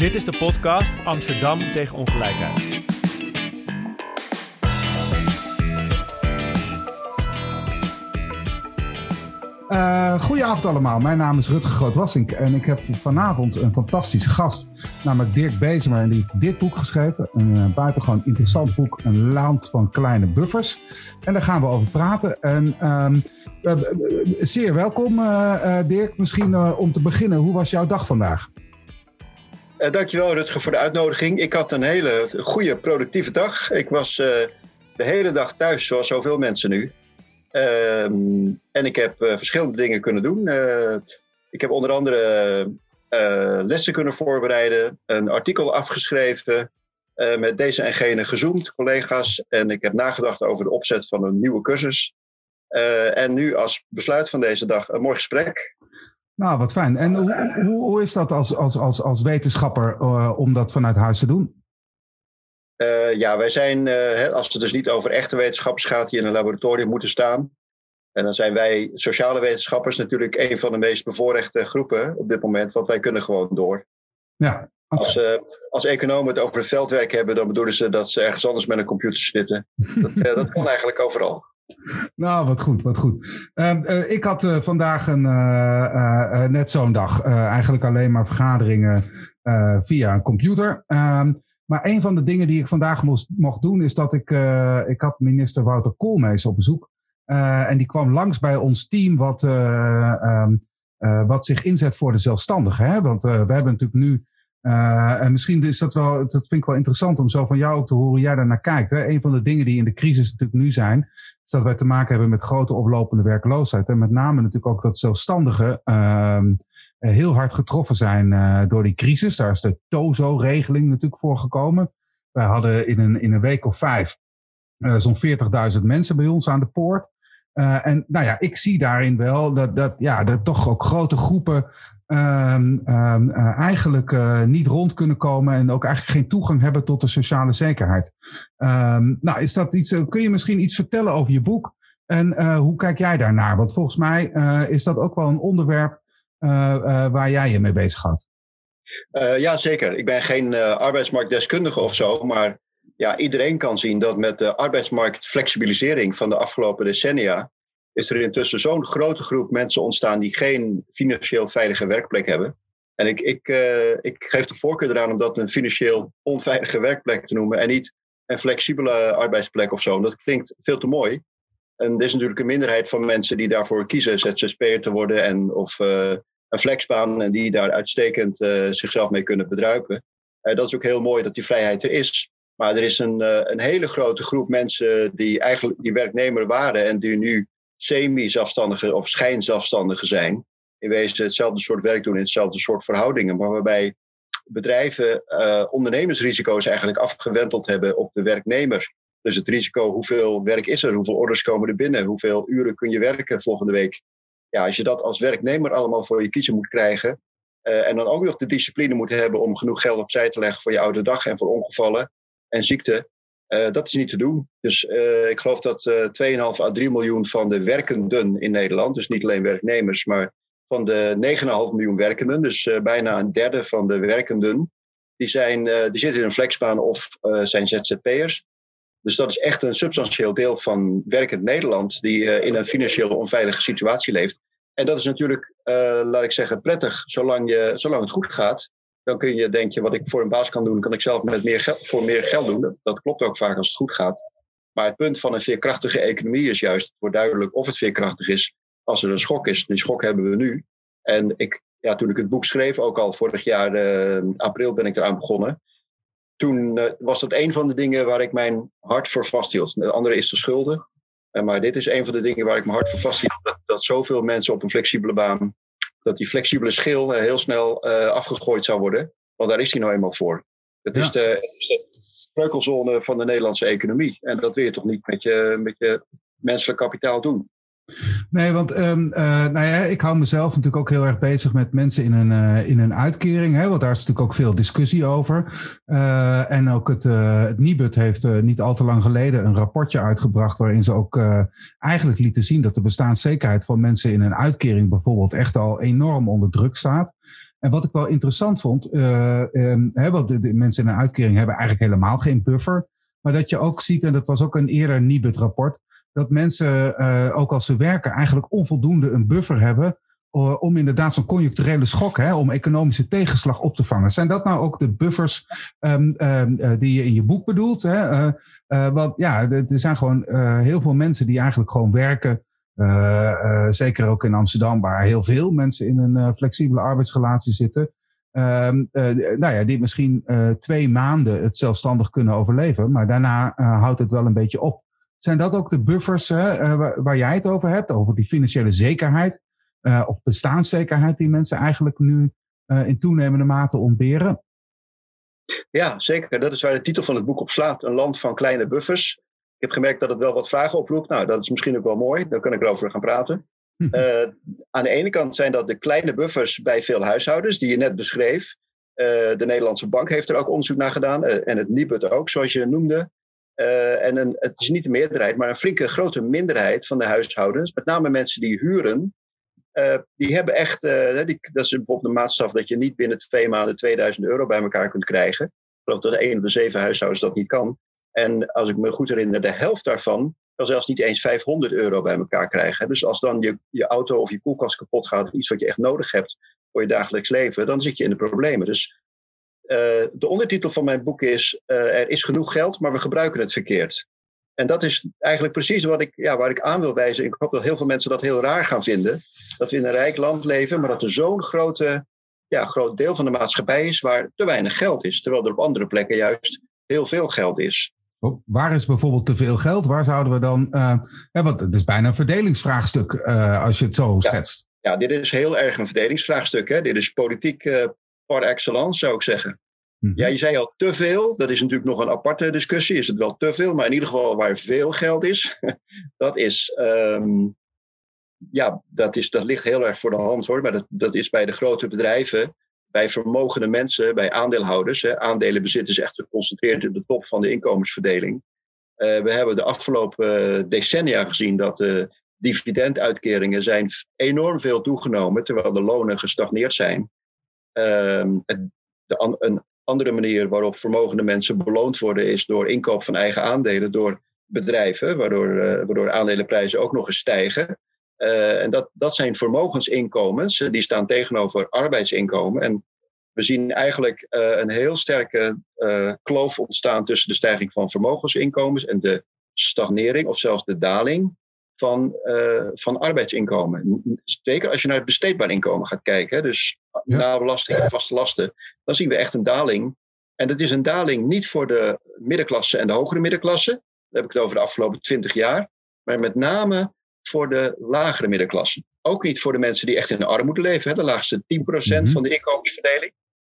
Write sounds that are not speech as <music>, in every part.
Dit is de podcast Amsterdam tegen ongelijkheid. Uh, goedenavond allemaal, mijn naam is Rutger Grootwassink en ik heb vanavond een fantastische gast, namelijk Dirk Bezemer. En die heeft dit boek geschreven, een uh, buitengewoon interessant boek, Een land van kleine buffers. En daar gaan we over praten. En um, uh, zeer welkom Dirk, misschien om te beginnen, hoe was jouw dag vandaag? Dankjewel Rutger voor de uitnodiging. Ik had een hele goede, productieve dag. Ik was de hele dag thuis, zoals zoveel mensen nu. Ehm, en ik heb uh, verschillende dingen kunnen doen. Ik heb onder andere lessen kunnen voorbereiden, een artikel afgeschreven, met deze en gene gezoomd, collega's. En ik heb nagedacht over de opzet van een nieuwe cursus. en nu als besluit van deze dag een mooi gesprek. Nou, wat fijn. En hoe, hoe, hoe is dat als, als, als, als wetenschapper om dat vanuit huis te doen? Uh, ja, wij zijn, uh, als het dus niet over echte wetenschappers gaat, die in een laboratorium moeten staan. En dan zijn wij sociale wetenschappers natuurlijk een van de meest bevoorrechte groepen op dit moment, want wij kunnen gewoon door. Ja, okay. als, uh, als economen het over het veldwerk hebben, dan bedoelen ze dat ze ergens anders met een computer zitten. dat, dat kan eigenlijk overal. Nou, wat goed, wat goed. Ehm, ik had vandaag een, net zo'n dag. eigenlijk alleen maar vergaderingen via een computer. Ehm, maar een van de dingen die ik vandaag moest, mocht doen, is dat ik, ik had minister Wouter Koolmees op bezoek. En die kwam langs bij ons team wat, um, wat zich inzet voor de zelfstandigen. Hè? Want we hebben natuurlijk nu, en misschien is dat wel, dat vind ik wel interessant om zo van jou ook te horen hoe jij daar naar kijkt. Hè? Een van de dingen die in de crisis natuurlijk nu zijn, is dat wij te maken hebben met grote oplopende werkloosheid. En met name natuurlijk ook dat zelfstandigen ehm, eh, heel hard getroffen zijn uh, door die crisis. Daar is de TOZO-regeling natuurlijk voor gekomen. Wij hadden in een, in een week of vijf zo'n 40.000 mensen bij ons aan de poort. en nou ja, ik zie daarin wel dat, dat, ja, dat toch ook grote groepen um, um, eigenlijk niet rond kunnen komen en ook eigenlijk geen toegang hebben tot de sociale zekerheid. Um, nou, is dat iets, kun je misschien iets vertellen over je boek? En hoe kijk jij daarnaar? Want volgens mij is dat ook wel een onderwerp waar jij je mee bezig gaat. Uh, ja, zeker. Ik ben geen arbeidsmarktdeskundige of zo, maar ja, iedereen kan zien dat met de arbeidsmarktflexibilisering van de afgelopen decennia is er intussen zo'n grote groep mensen ontstaan die geen financieel veilige werkplek hebben. En ik, ik, ik geef de voorkeur eraan om dat een financieel onveilige werkplek te noemen en niet een flexibele arbeidsplek of zo. Dat klinkt veel te mooi. En er is natuurlijk een minderheid van mensen die daarvoor kiezen ZZP'er te worden en of uh, een flexbaan en die daar uitstekend uh, zichzelf mee kunnen bedruipen. Dat is ook heel mooi dat die vrijheid er is. Maar er is een, een hele grote groep mensen die eigenlijk die werknemer waren en die nu semi-zelfstandigen of schijnzelfstandigen zijn. In wezen hetzelfde soort werk doen in hetzelfde soort verhoudingen, maar waarbij bedrijven ondernemersrisico's eigenlijk afgewenteld hebben op de werknemer. Dus het risico, hoeveel werk is er, hoeveel orders komen er binnen, hoeveel uren kun je werken volgende week. Ja, als je dat als werknemer allemaal voor je kiezen moet krijgen. Uh, en dan ook nog de discipline moet hebben om genoeg geld opzij te leggen voor je oude dag en voor ongevallen en ziekte. Uh, dat is niet te doen. Dus uh, ik geloof dat 2,5 à 3 miljoen van de werkenden in Nederland, dus niet alleen werknemers, maar van de 9,5 miljoen werkenden, dus bijna een derde van de werkenden, die, zijn, die zitten in een flexbaan of zijn ZZP'ers. Dus dat is echt een substantieel deel van werkend Nederland die uh, in een financieel onveilige situatie leeft. En dat is natuurlijk, uh, laat ik zeggen, prettig. Zolang, je, zolang het goed gaat, dan kun je denken, wat ik voor een baas kan doen, kan ik zelf met meer voor meer geld doen. Dat, klopt ook vaak als het goed gaat. Maar het punt van een veerkrachtige economie is juist, het wordt duidelijk of het veerkrachtig is als er een schok is. Die schok hebben we nu. En ik, ja, toen ik het boek schreef, ook al vorig jaar uh, april ben ik eraan begonnen toen uh, was dat een van de dingen waar ik mijn hart voor vasthield. De andere is de schulden. Uh, maar dit is een van de dingen waar ik mijn hart voor vasthield. Dat, dat zoveel mensen op een flexibele baan, dat die flexibele schil uh, heel snel afgegooid zou worden. Want daar is hij nou eenmaal voor. Ja. is de, de spreukelzone van de Nederlandse economie. En dat wil je toch niet met je, met je menselijk kapitaal doen. Nee, want um, uh, nou ja, ik hou mezelf natuurlijk ook heel erg bezig met mensen in een, uh, in een uitkering. Hè, want daar is natuurlijk ook veel discussie over. Uh, en ook het, het Nibud heeft niet al te lang geleden een rapportje uitgebracht. waarin ze ook eigenlijk lieten zien dat de bestaanszekerheid van mensen in een uitkering bijvoorbeeld echt al enorm onder druk staat. En wat ik wel interessant vond, uh, hè, want de, mensen in een uitkering hebben eigenlijk helemaal geen buffer. Maar dat je ook ziet, en dat was ook een eerder Nibud-rapport, dat mensen, uh, ook als ze werken, eigenlijk onvoldoende een buffer hebben om inderdaad zo'n conjuncturele schok, hè, om economische tegenslag op te vangen. Zijn dat nou ook de buffers um, um, die je in je boek bedoelt? Hè? Want ja, er zijn gewoon heel veel mensen die eigenlijk gewoon werken. zeker ook in Amsterdam, waar heel veel mensen in een flexibele arbeidsrelatie zitten. Um, nou ja, die misschien twee maanden het zelfstandig kunnen overleven, maar daarna houdt het wel een beetje op. Zijn dat ook de buffers waar, waar jij het over hebt, over die financiële zekerheid? uh, of bestaanszekerheid die mensen eigenlijk nu uh, in toenemende mate ontberen? Ja, zeker. Dat is waar de titel van het boek op slaat. Een land van kleine buffers. Ik heb gemerkt dat het wel wat vragen oproept. Nou, dat is misschien ook wel mooi. Daar kan ik erover gaan praten. Uh, <laughs> aan de ene kant zijn dat de kleine buffers bij veel huishoudens, die je net beschreef. Uh, de Nederlandse Bank heeft er ook onderzoek naar gedaan. Uh, en het Nibud ook, zoals je noemde. En een, het is niet de meerderheid, maar een flinke grote minderheid van de huishoudens. Met name mensen die huren. Uh, die hebben echt, die, dat is bijvoorbeeld een maatstaf dat je niet binnen twee maanden 2000 euro bij elkaar kunt krijgen. Ik geloof dat één op de zeven huishoudens dat niet kan. En als ik me goed herinner, de helft daarvan kan zelfs niet eens 500 euro bij elkaar krijgen. Dus als dan je, je auto of je koelkast kapot gaat, iets wat je echt nodig hebt voor je dagelijks leven, dan zit je in de problemen. Dus de ondertitel van mijn boek is: Er is genoeg geld, maar we gebruiken het verkeerd. En dat is eigenlijk precies wat ik, ja, waar ik aan wil wijzen. Ik hoop dat heel veel mensen dat heel raar gaan vinden. Dat we in een rijk land leven, maar dat er zo'n grote, ja, groot deel van de maatschappij is waar te weinig geld is. Terwijl er op andere plekken juist heel veel geld is. Oh, waar is bijvoorbeeld te veel geld? Waar zouden we dan. Uh, want het is bijna een verdelingsvraagstuk uh, als je het zo schetst. Ja, dit is heel erg een verdelingsvraagstuk. Hè? Dit is politiek uh, par excellence, zou ik zeggen. Mhm. Ja, je zei al te veel. Dat is natuurlijk nog een aparte discussie. Is het wel te veel? Maar in ieder geval waar veel geld is, <laughs> dat is. Um, ja, dat, is, dat ligt heel erg voor de hand hoor. Maar dat, dat is bij de grote bedrijven, bij vermogende mensen, bij aandeelhouders. Hè. Aandelenbezitters echt geconcentreerd in de top van de inkomensverdeling. Uh, we hebben de afgelopen decennia gezien dat de dividenduitkeringen zijn enorm veel toegenomen, terwijl de lonen gestagneerd zijn. Uh, de, een andere manier waarop vermogende mensen beloond worden is door inkoop van eigen aandelen door bedrijven, waardoor, uh, waardoor aandelenprijzen ook nog eens stijgen. Uh, en dat, dat zijn vermogensinkomens, die staan tegenover arbeidsinkomen. En we zien eigenlijk een heel sterke kloof ontstaan tussen de stijging van vermogensinkomens en de stagnering of zelfs de daling van, van arbeidsinkomen. Zeker als je naar het besteedbaar inkomen gaat kijken, dus ja. na belasting en vaste lasten, dan zien we echt een daling. En dat is een daling niet voor de middenklasse en de hogere middenklasse. Daar heb ik het over de afgelopen twintig jaar. Maar met name voor de lagere middenklasse. Ook niet voor de mensen die echt in de armoede leven. Hè. De laagste 10% mm-hmm. van de inkomensverdeling.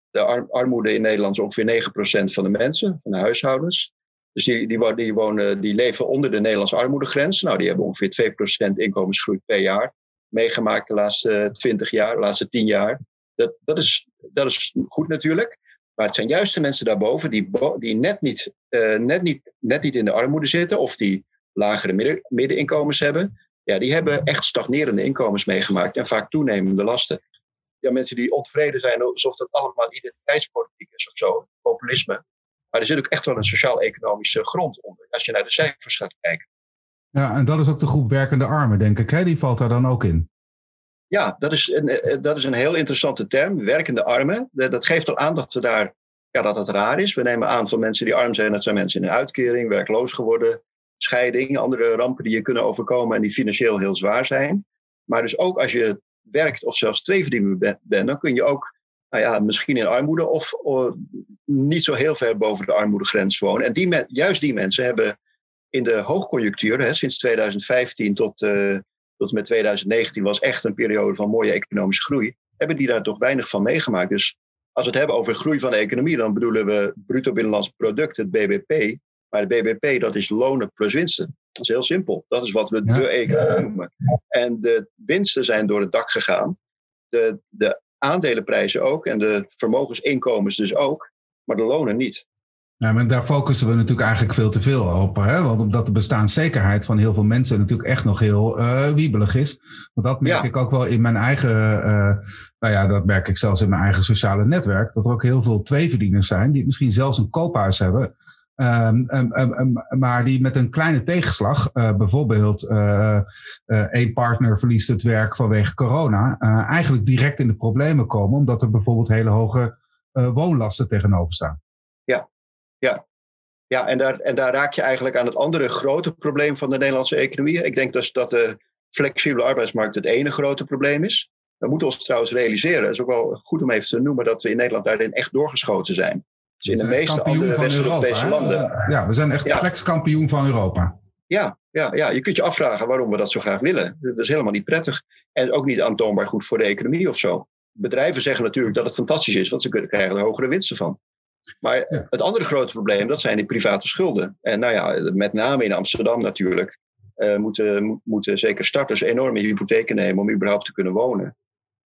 De armoede in Nederland is ongeveer 9% van de mensen, van de huishoudens. Dus die, die, wonen, die leven onder de Nederlandse armoedegrens. Nou, die hebben ongeveer 2% inkomensgroei per jaar meegemaakt de laatste 20 jaar, de laatste 10 jaar. Dat, dat, is, dat is goed natuurlijk. Maar het zijn juist de mensen daarboven die, die net, niet, uh, net, niet, net niet in de armoede zitten of die lagere midden, middeninkomens hebben. Ja, die hebben echt stagnerende inkomens meegemaakt en vaak toenemende lasten. Ja, mensen die ontevreden zijn alsof dat allemaal identiteitspolitiek is of zo, populisme. Maar er zit ook echt wel een sociaal-economische grond onder, als je naar de cijfers gaat kijken. Ja, en dat is ook de groep werkende armen, denk ik. Hè? Die valt daar dan ook in. Ja, dat is, een, eh, dat is een heel interessante term, werkende armen. Dat geeft al aan dat we daar, ja, dat het raar is. We nemen aan van mensen die arm zijn, dat zijn mensen in een uitkering, werkloos geworden, scheiding, andere rampen die je kunnen overkomen en die financieel heel zwaar zijn. Maar dus ook als je werkt of zelfs tweeverdiener bent, dan kun je ook nou ja, misschien in armoede of, of, niet zo heel ver boven de armoedegrens wonen. En die juist die mensen hebben in de hoogconjunctuur, hè, sinds 2015 tot, uh, tot met 2019 was echt een periode van mooie economische groei, hebben die daar toch weinig van meegemaakt. Dus als we het hebben over groei van de economie, dan bedoelen we bruto binnenlands product, het BBP. Maar het BBP, dat is lonen plus winsten. Dat is heel simpel. Dat is wat we de economie noemen. En de winsten zijn door het dak gegaan. De, de aandelenprijzen ook en de vermogensinkomens dus ook. Maar de lonen niet. Ja, maar daar focussen we natuurlijk eigenlijk veel te veel op. Hè? Want omdat de bestaanszekerheid van heel veel mensen natuurlijk echt nog heel uh, wiebelig is. Want dat merk ik ook wel in mijn eigen, uh, nou ja, dat merk ik zelfs in mijn eigen sociale netwerk. Dat er ook heel veel tweeverdieners zijn die misschien zelfs een koophuis hebben. Um, um, um, maar die met een kleine tegenslag, uh, bijvoorbeeld één partner verliest het werk vanwege corona, eigenlijk direct in de problemen komen, omdat er bijvoorbeeld hele hoge woonlasten tegenover staan. Ja, ja. Ja, en daar, en daar raak je eigenlijk aan het andere grote probleem van de Nederlandse economie. Ik denk dus dat de flexibele arbeidsmarkt het ene grote probleem is. We moeten ons trouwens realiseren, het is ook wel goed om even te noemen, dat we in Nederland daarin echt doorgeschoten zijn. Dus in de meeste andere West-Europese landen. Ja, we zijn echt ja. flexkampioen van Europa. Ja, ja, ja, je kunt je afvragen waarom we dat zo graag willen. Dat is helemaal niet prettig. En ook niet aantoonbaar goed voor de economie of zo. Bedrijven zeggen natuurlijk dat het fantastisch is, want ze kunnen krijgen er hogere winsten van. Maar het andere grote probleem, dat zijn die private schulden. En nou ja, met name in Amsterdam natuurlijk, uh, moeten, moeten zeker starters enorme hypotheken nemen om überhaupt te kunnen wonen.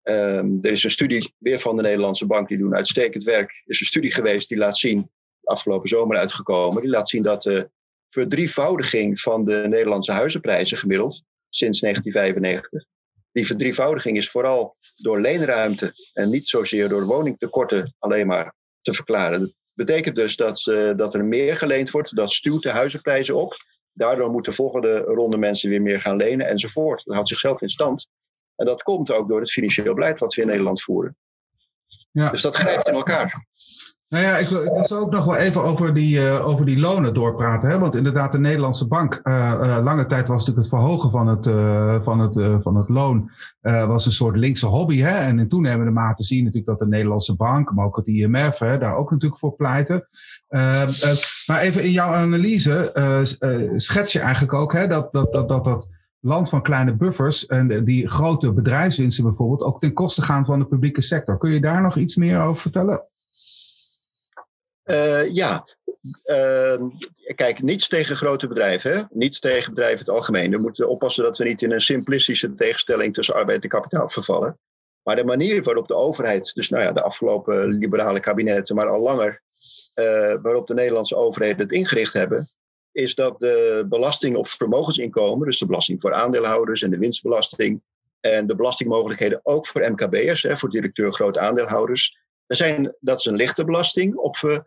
Um, er is een studie weer van de Nederlandse Bank, die doen uitstekend werk. Er is een studie geweest die laat zien, afgelopen zomer uitgekomen, die laat zien dat de verdrievoudiging van de Nederlandse huizenprijzen gemiddeld sinds 1995. Die verdrievoudiging is vooral door leenruimte en niet zozeer door woningtekorten alleen maar te verklaren. Dat betekent dus dat, uh, dat er meer geleend wordt, dat stuwt de huizenprijzen op. Daardoor moeten de volgende ronde mensen weer meer gaan lenen enzovoort. Dat houdt zichzelf in stand. En dat komt ook door het financieel beleid wat we in Nederland voeren. Ja. Dus dat grijpt in elkaar. Nou ja, ik wil, ik wil zo ook nog wel even over die, uh, over die lonen doorpraten. Hè? Want inderdaad, de Nederlandse bank, uh, uh, lange tijd was natuurlijk het verhogen van het, van het, van het loon, was een soort linkse hobby. Hè? En in toenemende mate zie je natuurlijk dat de Nederlandse bank, maar ook het IMF, hè, daar ook natuurlijk voor pleiten. maar even in jouw analyse schets je eigenlijk ook hè, dat, dat, dat, dat, dat land van kleine buffers en die grote bedrijfswinsten bijvoorbeeld ook ten koste gaan van de publieke sector. Kun je daar nog iets meer over vertellen? Uh, ja, uh, kijk, niets tegen grote bedrijven, hè? niets tegen bedrijven in het algemeen. We moeten oppassen dat we niet in een simplistische tegenstelling tussen arbeid en kapitaal vervallen. Maar de manier waarop de overheid, dus nou ja, de afgelopen liberale kabinetten, maar al langer, uh, waarop de Nederlandse overheden het ingericht hebben, is dat de belasting op vermogensinkomen, dus de belasting voor aandeelhouders en de winstbelasting, en de belastingmogelijkheden ook voor MKB'ers, voor directeur groot aandeelhouders, er zijn, dat is een lichte belasting op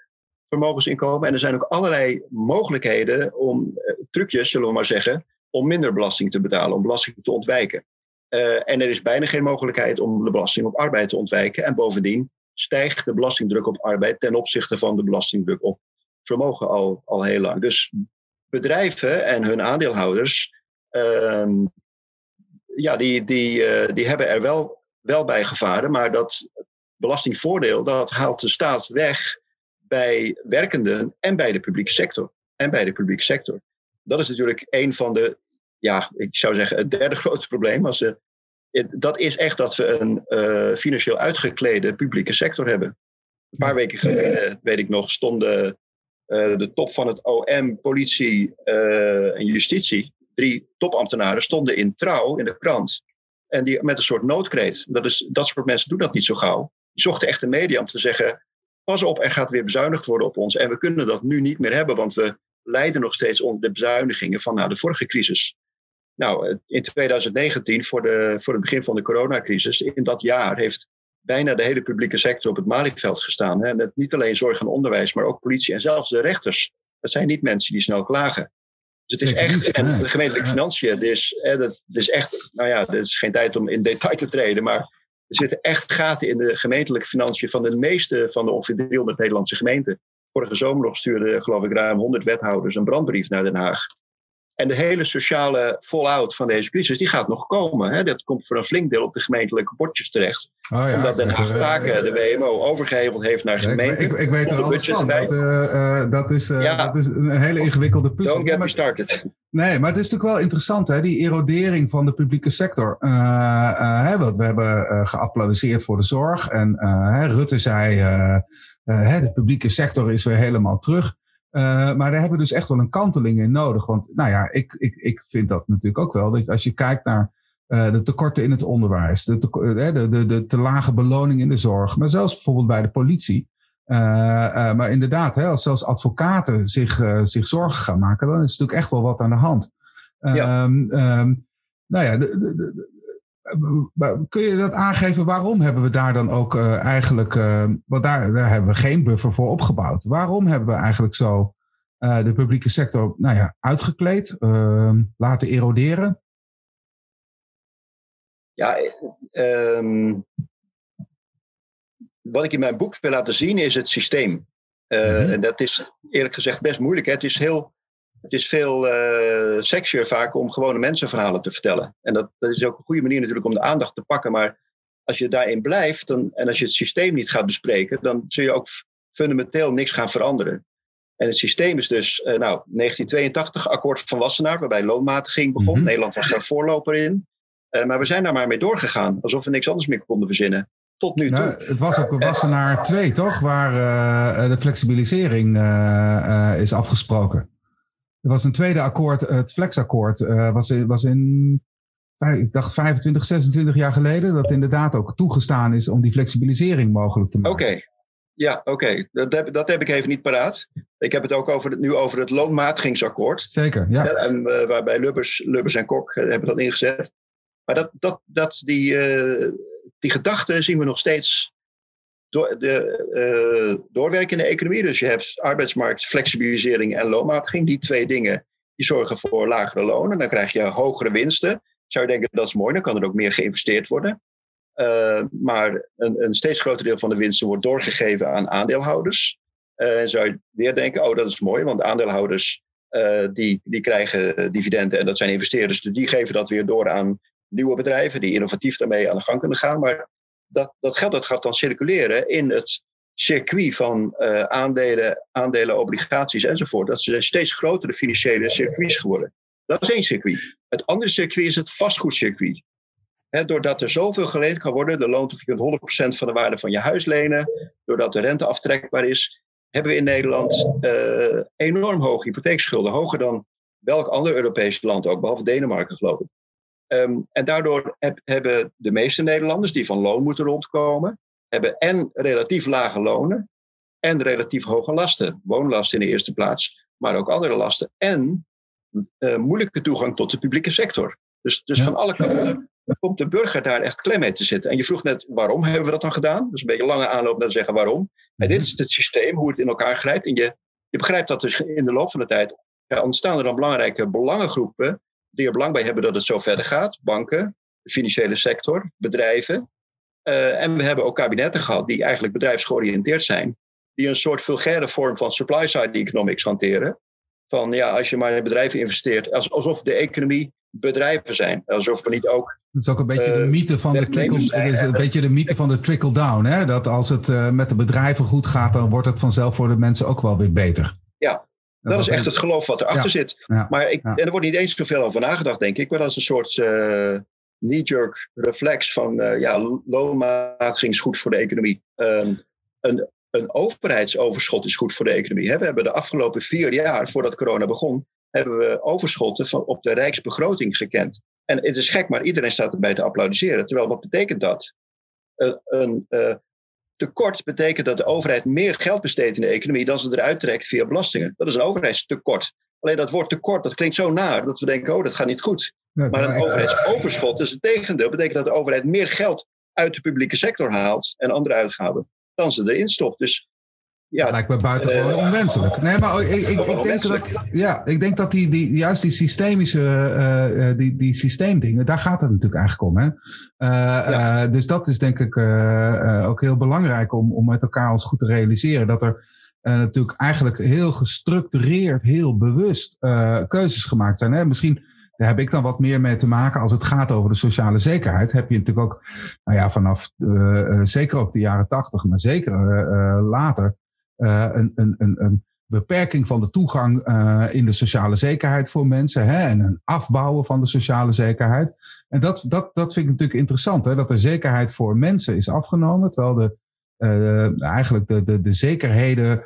vermogensinkomen. En er zijn ook allerlei mogelijkheden om, uh, trucjes zullen we maar zeggen, om minder belasting te betalen, om belasting te ontwijken. Uh, en er is bijna geen mogelijkheid om de belasting op arbeid te ontwijken. En bovendien stijgt de belastingdruk op arbeid ten opzichte van de belastingdruk op vermogen al, al heel lang. Dus bedrijven en hun aandeelhouders, uh, ja, die, die, uh, die hebben er wel, wel bij gevaren, maar dat belastingvoordeel, dat haalt de staat weg bij werkenden en bij de publieke sector. En bij de publieke sector. Dat is natuurlijk een van de, ja, ik zou zeggen, het derde <laughs> grote probleem. Als ze, dat is echt dat we een uh, financieel uitgeklede publieke sector hebben. Een paar weken geleden, weet ik nog, stonden uh, de top van het OM, politie uh, en justitie, drie topambtenaren, stonden in trouw in de krant. En die met een soort noodkreet. Dat, is, dat soort mensen doen dat niet zo gauw. Die zochten echt de media om te zeggen: pas op, er gaat weer bezuinigd worden op ons. En we kunnen dat nu niet meer hebben, want we lijden nog steeds onder de bezuinigingen van nou, de vorige crisis. Nou, eh, in 2019, voor, de, voor het begin van de coronacrisis, in dat jaar heeft bijna de hele publieke sector op het Malieveld gestaan. Hè. En niet alleen zorg en onderwijs, maar ook politie en zelfs de rechters. Dat zijn niet mensen die snel klagen. Dus het is echt, en de gemeentelijke financiën, het is, het is echt, nou ja, er is geen tijd om in detail te treden, maar er zitten echt gaten in de gemeentelijke financiën van de meeste van de ongeveer 300 Nederlandse gemeenten. Vorige zomer nog stuurden, geloof ik, ruim 100 wethouders een brandbrief naar Den Haag. En de hele sociale fallout van deze crisis, die gaat nog komen. Hè? Dat komt voor een flink deel op de gemeentelijke bordjes terecht. Oh ja, Omdat Den Haag taken, de WMO, overgeheveld heeft naar gemeenten. Ik, ik, ik weet er alles van. Dat, uh, uh, dat, is, uh, ja. dat is een hele ingewikkelde puzzel. Don't get me started. Nee, maar het is natuurlijk wel interessant, hè, die erodering van de publieke sector. Hè, want we hebben geapplaudiseerd voor de zorg. En Rutte zei, de publieke sector is weer helemaal terug. Uh, maar daar hebben we dus echt wel een kanteling in nodig. Want nou ja, ik, ik, ik vind dat natuurlijk ook wel. Dat als je kijkt naar uh, de tekorten in het onderwijs, de te, uh, de, de, de te lage beloning in de zorg, maar zelfs bijvoorbeeld bij de politie. maar inderdaad, hè, als zelfs advocaten zich, zich zorgen gaan maken, dan is er natuurlijk echt wel wat aan de hand. Ja. Ehm, ehm, nou ja, de, kun je dat aangeven? Waarom hebben we daar dan ook eigenlijk, want daar, daar hebben we geen buffer voor opgebouwd. Waarom hebben we eigenlijk zo de publieke sector nou ja, uitgekleed, ehm, laten eroderen? Ja, um, wat ik in mijn boek wil laten zien is het systeem. Uh, En dat is eerlijk gezegd best moeilijk. Hè? Het is heel. Het is veel uh, sexier vaak om gewone mensenverhalen te vertellen. En dat, dat is ook een goede manier natuurlijk om de aandacht te pakken. Maar als je daarin blijft dan, en als je het systeem niet gaat bespreken, dan zul je ook fundamenteel niks gaan veranderen. En het systeem is dus, uh, nou, 1982, akkoord van Wassenaar, waarbij loonmatiging begon. Mm Nederland was daar voorloper in. Uh, maar we zijn daar maar mee doorgegaan, alsof we niks anders meer konden verzinnen. Tot nu nou, toe. Het was ook Wassenaar 2, toch? Waar uh, de flexibilisering is afgesproken. Er was een tweede akkoord, het flexakkoord, was, was in, ik dacht 25, 26 jaar geleden, dat inderdaad ook toegestaan is om die flexibilisering mogelijk te maken. Oké, ja, oké. Dat, heb, dat heb ik even niet paraat. Ik heb het ook over, nu over het loonmatigingsakkoord. Zeker, ja. En, uh, waarbij Lubbers, Lubbers en Kok hebben dat ingezet. Maar dat, dat, dat die, uh, die gedachte zien we nog steeds door, de, doorwerken in de economie. Dus je hebt arbeidsmarktflexibilisering en loonmatiging. Die twee dingen die zorgen voor lagere lonen. Dan krijg je hogere winsten. Zou je denken dat is mooi, dan kan er ook meer geïnvesteerd worden. Uh, maar een, een, steeds groter deel van de winsten wordt doorgegeven aan aandeelhouders. Uh, en zou je weer denken, oh dat is mooi, want aandeelhouders die, die krijgen dividenden en dat zijn investeerders. Dus die geven dat weer door aan nieuwe bedrijven die innovatief daarmee aan de gang kunnen gaan. Maar dat, dat geld dat gaat dan circuleren in het circuit van aandelen, aandelen, obligaties enzovoort. Dat zijn steeds grotere financiële circuits geworden. Dat is één circuit. Het andere circuit is het vastgoedcircuit doordat er zoveel geleend kan worden, de loont of je 100% van de waarde van je huis lenen, doordat de rente aftrekbaar is, hebben we in Nederland uh, enorm hoge hypotheekschulden. Hoger dan welk ander Europees land ook, behalve Denemarken geloof ik. Ehm, en daardoor hebben de meeste Nederlanders die van loon moeten rondkomen, hebben en relatief lage lonen en relatief hoge lasten. Woonlasten in de eerste plaats, maar ook andere lasten. En uh, moeilijke toegang tot de publieke sector. Dus, dus van alle kanten komt de burger daar echt klem mee te zitten. En je vroeg net, waarom hebben we dat dan gedaan? Dat is een beetje een lange aanloop naar te zeggen waarom. Maar dit is het systeem, hoe het in elkaar grijpt. En je, je begrijpt dat er in de loop van de tijd ja, ontstaan er dan belangrijke belangengroepen die er belang bij hebben dat het zo verder gaat. Banken, de financiële sector, bedrijven. Uh, en we hebben ook kabinetten gehad die eigenlijk bedrijfsgeoriënteerd zijn. Die een soort vulgaire vorm van supply-side economics hanteren. Van ja, als je maar in bedrijven investeert, alsof de economie bedrijven zijn. Alsof we niet ook. Het is ook een beetje de eh, mythe van de trickle. is een beetje de mythe van de trickle down. Hè? Dat als het uh, met de bedrijven goed gaat, dan wordt het vanzelf voor de mensen ook wel weer beter. Ja, dat is echt het geloof wat erachter ja, zit. Ja, maar ik, en er wordt niet eens zoveel over nagedacht, denk ik. Maar dat is een soort uh, knee-jerk reflex van uh, ja, loonmatiging is goed voor de economie. Um, een, een overheidsoverschot is goed voor de economie. Hè? We hebben de afgelopen vier jaar, voordat corona begon, hebben we overschotten van op de rijksbegroting gekend. En het is gek, maar iedereen staat erbij te applaudisseren. Terwijl wat betekent dat? een, een uh, tekort betekent dat de overheid meer geld besteedt in de economie dan ze eruit trekt via belastingen. Dat is een overheidstekort. Alleen dat woord tekort, dat klinkt zo naar dat we denken, oh, dat gaat niet goed. maar een overheidsoverschot is het tegendeel. betekent dat de overheid meer geld uit de publieke sector haalt en andere uitgaven dan ze erin stopt. Dus ja, dat lijkt me buitengewoon uh, onwenselijk. Nee, maar ik, ik, ik, denk dat, ja, ik denk dat die, die, juist die systemische, uh, die, die systeemdingen, daar gaat het natuurlijk eigenlijk om. Hè? Uh, ja. dus dat is denk ik ook heel belangrijk om, om met elkaar ons goed te realiseren. Dat er natuurlijk eigenlijk heel gestructureerd, heel bewust keuzes gemaakt zijn. Hè? Misschien daar heb ik dan wat meer mee te maken als het gaat over de sociale zekerheid. Heb je natuurlijk ook, nou ja, vanaf zeker ook de jaren tachtig, maar zeker later een, een, een, een beperking van de toegang uh, in de sociale zekerheid voor mensen hè, en een afbouwen van de sociale zekerheid. En dat, dat, dat vind ik natuurlijk interessant, hè, dat de zekerheid voor mensen is afgenomen, terwijl de, uh, eigenlijk de, de, de zekerheden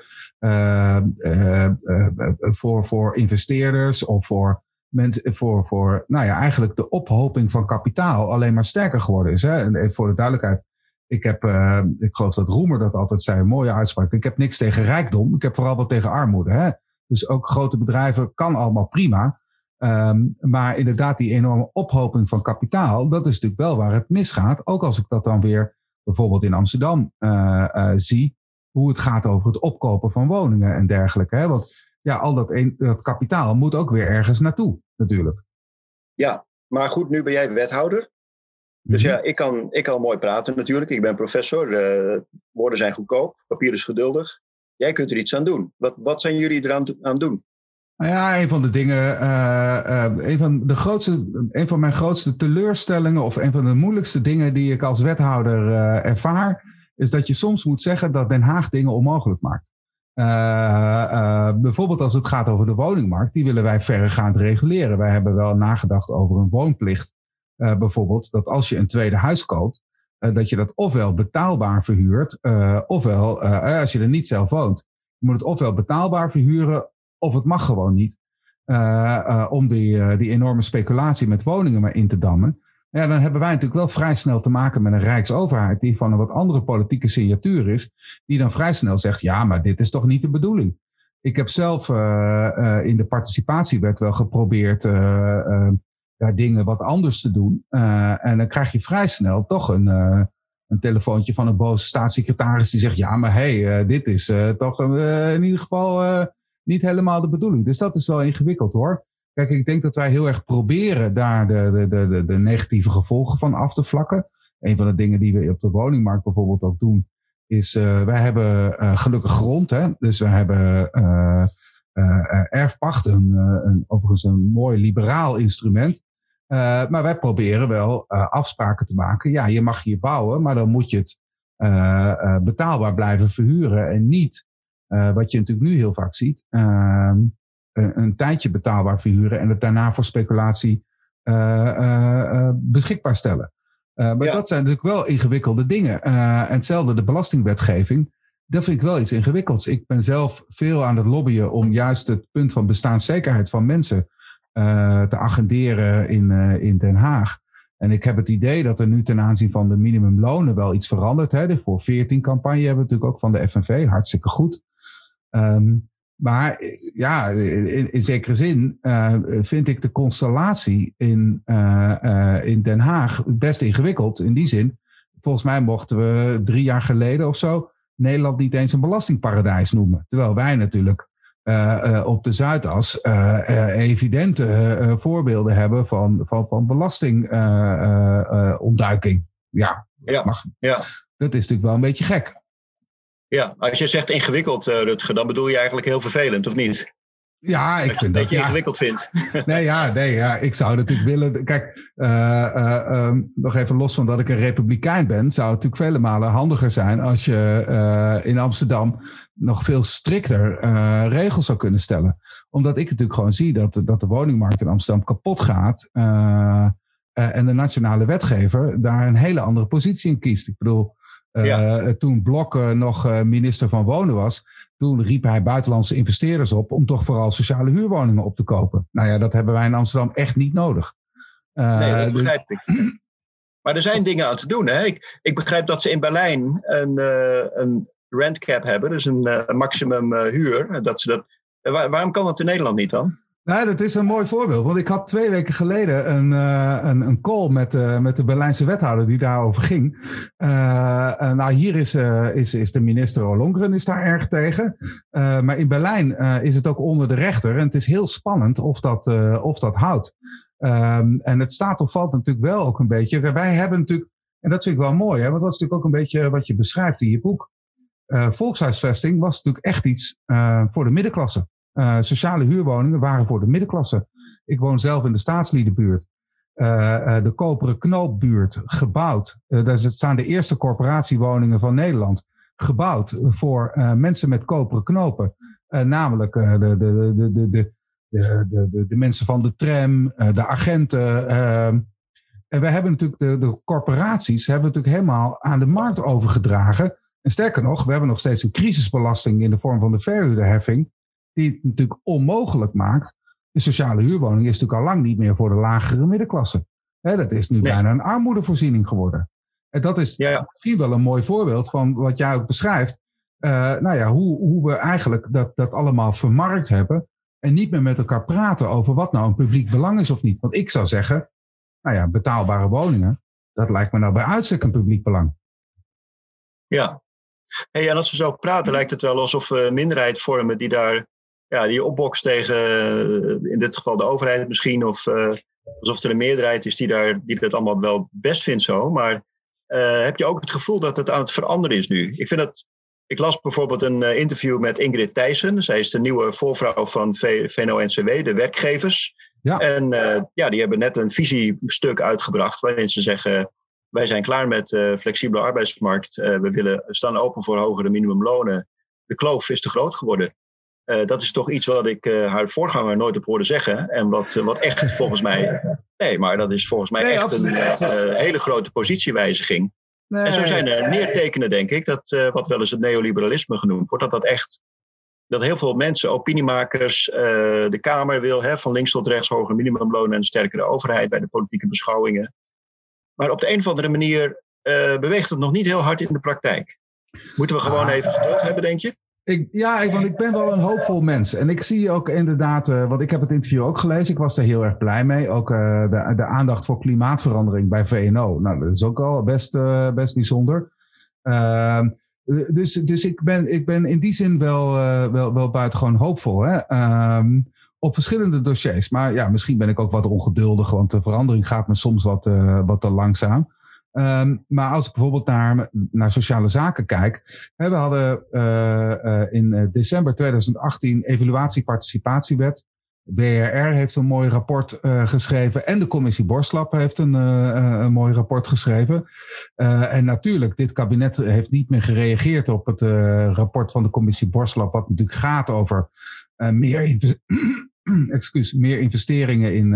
voor, voor investeerders of voor mensen, voor, voor nou ja, eigenlijk de ophoping van kapitaal alleen maar sterker geworden is. Hè. En voor de duidelijkheid, Ik heb, uh, ik geloof dat Roemer dat altijd zei, een mooie uitspraak. Ik heb niks tegen rijkdom, ik heb vooral wat tegen armoede. Hè? Dus ook grote bedrijven kan allemaal prima. Um, maar inderdaad, die enorme ophoping van kapitaal, dat is natuurlijk wel waar het misgaat. Ook als ik dat dan weer bijvoorbeeld in Amsterdam uh, uh, zie, hoe het gaat over het opkopen van woningen en dergelijke. Hè? Want ja, al dat, dat kapitaal moet ook weer ergens naartoe, natuurlijk. Ja, maar goed, nu ben jij wethouder. Dus Mhm. ja, ik kan, ik kan mooi praten natuurlijk. Ik ben professor. eh, woorden zijn goedkoop. Papier is geduldig. Jij kunt er iets aan doen. Wat, wat zijn jullie eraan aan doen? Nou ja, een van de dingen, uh, uh, een, van de grootste, een van mijn grootste teleurstellingen of een van de moeilijkste dingen die ik als wethouder ervaar, is dat je soms moet zeggen dat Den Haag dingen onmogelijk maakt. Uh, bijvoorbeeld als het gaat over de woningmarkt, die willen wij verregaand reguleren. Wij hebben wel nagedacht over een woonplicht. Uh, bijvoorbeeld dat als je een tweede huis koopt, uh, dat je dat ofwel betaalbaar verhuurt, uh, ofwel als je er niet zelf woont, je moet het ofwel betaalbaar verhuren, of het mag gewoon niet. om die, die enorme speculatie met woningen maar in te dammen. Ja, dan hebben wij natuurlijk wel vrij snel te maken met een rijksoverheid die van een wat andere politieke signatuur is, die dan vrij snel zegt, ja, maar dit is toch niet de bedoeling. Ik heb zelf in de participatiewet wel geprobeerd ja, dingen wat anders te doen. Uh, en dan krijg je vrij snel toch een, uh, een telefoontje van een boze staatssecretaris die zegt: Ja, maar hé, hey, uh, dit is toch in ieder geval niet helemaal de bedoeling. Dus dat is wel ingewikkeld hoor. Kijk, ik denk dat wij heel erg proberen daar de, de, de, de negatieve gevolgen van af te vlakken. Een van de dingen die we op de woningmarkt bijvoorbeeld ook doen, is wij hebben gelukkig grond. Hè? Dus we hebben erfpacht, een, overigens een mooi liberaal instrument. Uh, maar wij proberen wel uh, afspraken te maken. Ja, je mag hier bouwen, maar dan moet je het uh, betaalbaar blijven verhuren. En niet, wat je natuurlijk nu heel vaak ziet, ehm, een, een, tijdje betaalbaar verhuren en het daarna voor speculatie beschikbaar stellen. maar ja. dat zijn natuurlijk wel ingewikkelde dingen. en hetzelfde de belastingwetgeving. Dat vind ik wel iets ingewikkelds. Ik ben zelf veel aan het lobbyen om juist het punt van bestaanszekerheid van mensen te agenderen in, uh, in Den Haag. En ik heb het idee dat er nu ten aanzien van de minimumlonen wel iets verandert. Hè. De voor 14 campagne hebben we natuurlijk ook van de FNV, hartstikke goed. Um, maar ja, in, zekere zin uh, vind ik de constellatie in, in Den Haag best ingewikkeld. In die zin, volgens mij mochten we drie jaar geleden of zo Nederland niet eens een belastingparadijs noemen. Terwijl wij natuurlijk uh, uh, op de Zuidas uh, evidente voorbeelden hebben van, van, van belastingontduiking. ja, ja, mag, ja. dat is natuurlijk wel een beetje gek. Ja, als je zegt ingewikkeld, Rutger, dan bedoel je eigenlijk heel vervelend, of niet? Ja, ik dat, vind dat, dat je ja. ingewikkeld vindt. <laughs> Nee, ja, nee, ja, ik zou natuurlijk willen. Kijk, uh, uh, um, nog even los van dat ik een republikein ben, zou het natuurlijk vele malen handiger zijn als je uh, in Amsterdam nog veel strikter regels zou kunnen stellen. Omdat ik natuurlijk gewoon zie dat, dat de woningmarkt in Amsterdam kapot gaat. en de nationale wetgever daar een hele andere positie in kiest. Ik bedoel, ja. toen Blok nog minister van Wonen was, toen riep hij buitenlandse investeerders op om toch vooral sociale huurwoningen op te kopen. Nou ja, dat hebben wij in Amsterdam echt niet nodig. Uh, nee, dat begrijp dus... ik. Maar er zijn dingen aan te doen. Hè? Ik, ik begrijp dat ze in Berlijn een, uh, een rentcap hebben, dus een uh, maximum huur. Dat ze dat, waar, waarom kan dat in Nederland niet dan? Nou, dat is een mooi voorbeeld. Want ik had twee weken geleden een, uh, een, een call met, uh, met de Berlijnse wethouder die daarover ging. Uh, nou, hier is, is, is de minister Ollongren is daar erg tegen. maar in Berlijn is het ook onder de rechter. En het is heel spannend of dat, of dat houdt. Um, en het staat of valt natuurlijk wel ook een beetje. Wij hebben natuurlijk, en dat vind ik wel mooi, hè, want dat is natuurlijk ook een beetje wat je beschrijft in je boek. volkshuisvesting was natuurlijk echt iets voor de middenklasse. Eh, sociale huurwoningen waren voor de middenklasse. Ik woon zelf in de staatsliedenbuurt. Eh, eh, de Koperen Knoopbuurt, gebouwd. Uh, daar staan de eerste corporatiewoningen van Nederland. Gebouwd voor mensen met koperen knopen. namelijk de, de, de, de, de, de, de, mensen van de tram, de agenten. Ehm. en we hebben natuurlijk de, de corporaties hebben natuurlijk helemaal aan de markt overgedragen. En sterker nog, we hebben nog steeds een crisisbelasting in de vorm van de verhuurderheffing die het natuurlijk onmogelijk maakt. De sociale huurwoning is natuurlijk al lang niet meer voor de lagere middenklasse. He, dat is nu Nee. bijna een armoedevoorziening geworden. En dat is misschien wel een mooi voorbeeld van wat jij ook beschrijft. nou ja, hoe, hoe we eigenlijk dat, dat allemaal vermarkt hebben. En niet meer met elkaar praten over wat nou een publiek belang is of niet. Want ik zou zeggen, nou ja, betaalbare woningen, dat lijkt me nou bij uitstek een publiek belang. Ja. Hey, en als we zo praten, lijkt het wel alsof we een minderheid vormen die daar ja, die opbokst tegen, eh, in dit geval de overheid misschien, of uh, alsof er een meerderheid is die, daar, die dat allemaal wel best vindt zo. Maar uh, heb je ook het gevoel dat het aan het veranderen is nu? Ik vind dat ik las bijvoorbeeld een interview met Ingrid Thijssen. Zij is de nieuwe voorvrouw van VNO-NCW, de werkgevers. Ja. En uh, ja, die hebben net een visiestuk uitgebracht waarin ze zeggen... wij zijn klaar met uh, flexibele arbeidsmarkt. we willen, staan open voor hogere minimumlonen. De kloof is te groot geworden. Dat is toch iets wat ik haar voorganger nooit heb horen zeggen. En wat, wat echt volgens mij... Nee, maar dat is volgens mij echt een hele grote positiewijziging. En zo zijn er meer tekenen, denk ik, dat wat wel eens het neoliberalisme genoemd wordt, dat dat echt, dat heel veel mensen, opiniemakers, de Kamer wil hè, van links tot rechts hoger minimumloon en een sterkere overheid bij de politieke beschouwingen. Maar op de een of andere manier beweegt het nog niet heel hard in de praktijk. Moeten we gewoon ah. even geduld hebben, denk je? Ja, want ik ben wel een hoopvol mens. En ik zie ook inderdaad, uh, want ik heb het interview ook gelezen. Ik was er heel erg blij mee. Ook uh, de, de, aandacht voor klimaatverandering bij VNO. Nou, dat is ook al best, uh, best bijzonder. Ehm, dus dus ik, ben, ik ben in die zin wel, wel, wel buitengewoon hoopvol. Hè? Ehm, op verschillende dossiers. Maar ja, misschien ben ik ook wat ongeduldig, want de verandering gaat me soms wat, wat te langzaam. Um, maar als ik bijvoorbeeld naar, naar sociale zaken kijk. We hadden uh, uh, in eh, december 2018 evaluatie-participatiewet. WRR heeft een mooi rapport geschreven en de commissie Borslap heeft een, een mooi rapport geschreven. en natuurlijk, dit kabinet heeft niet meer gereageerd op het rapport van de commissie Borslap, wat natuurlijk gaat over meer, <clears throat> excuus, meer investeringen in,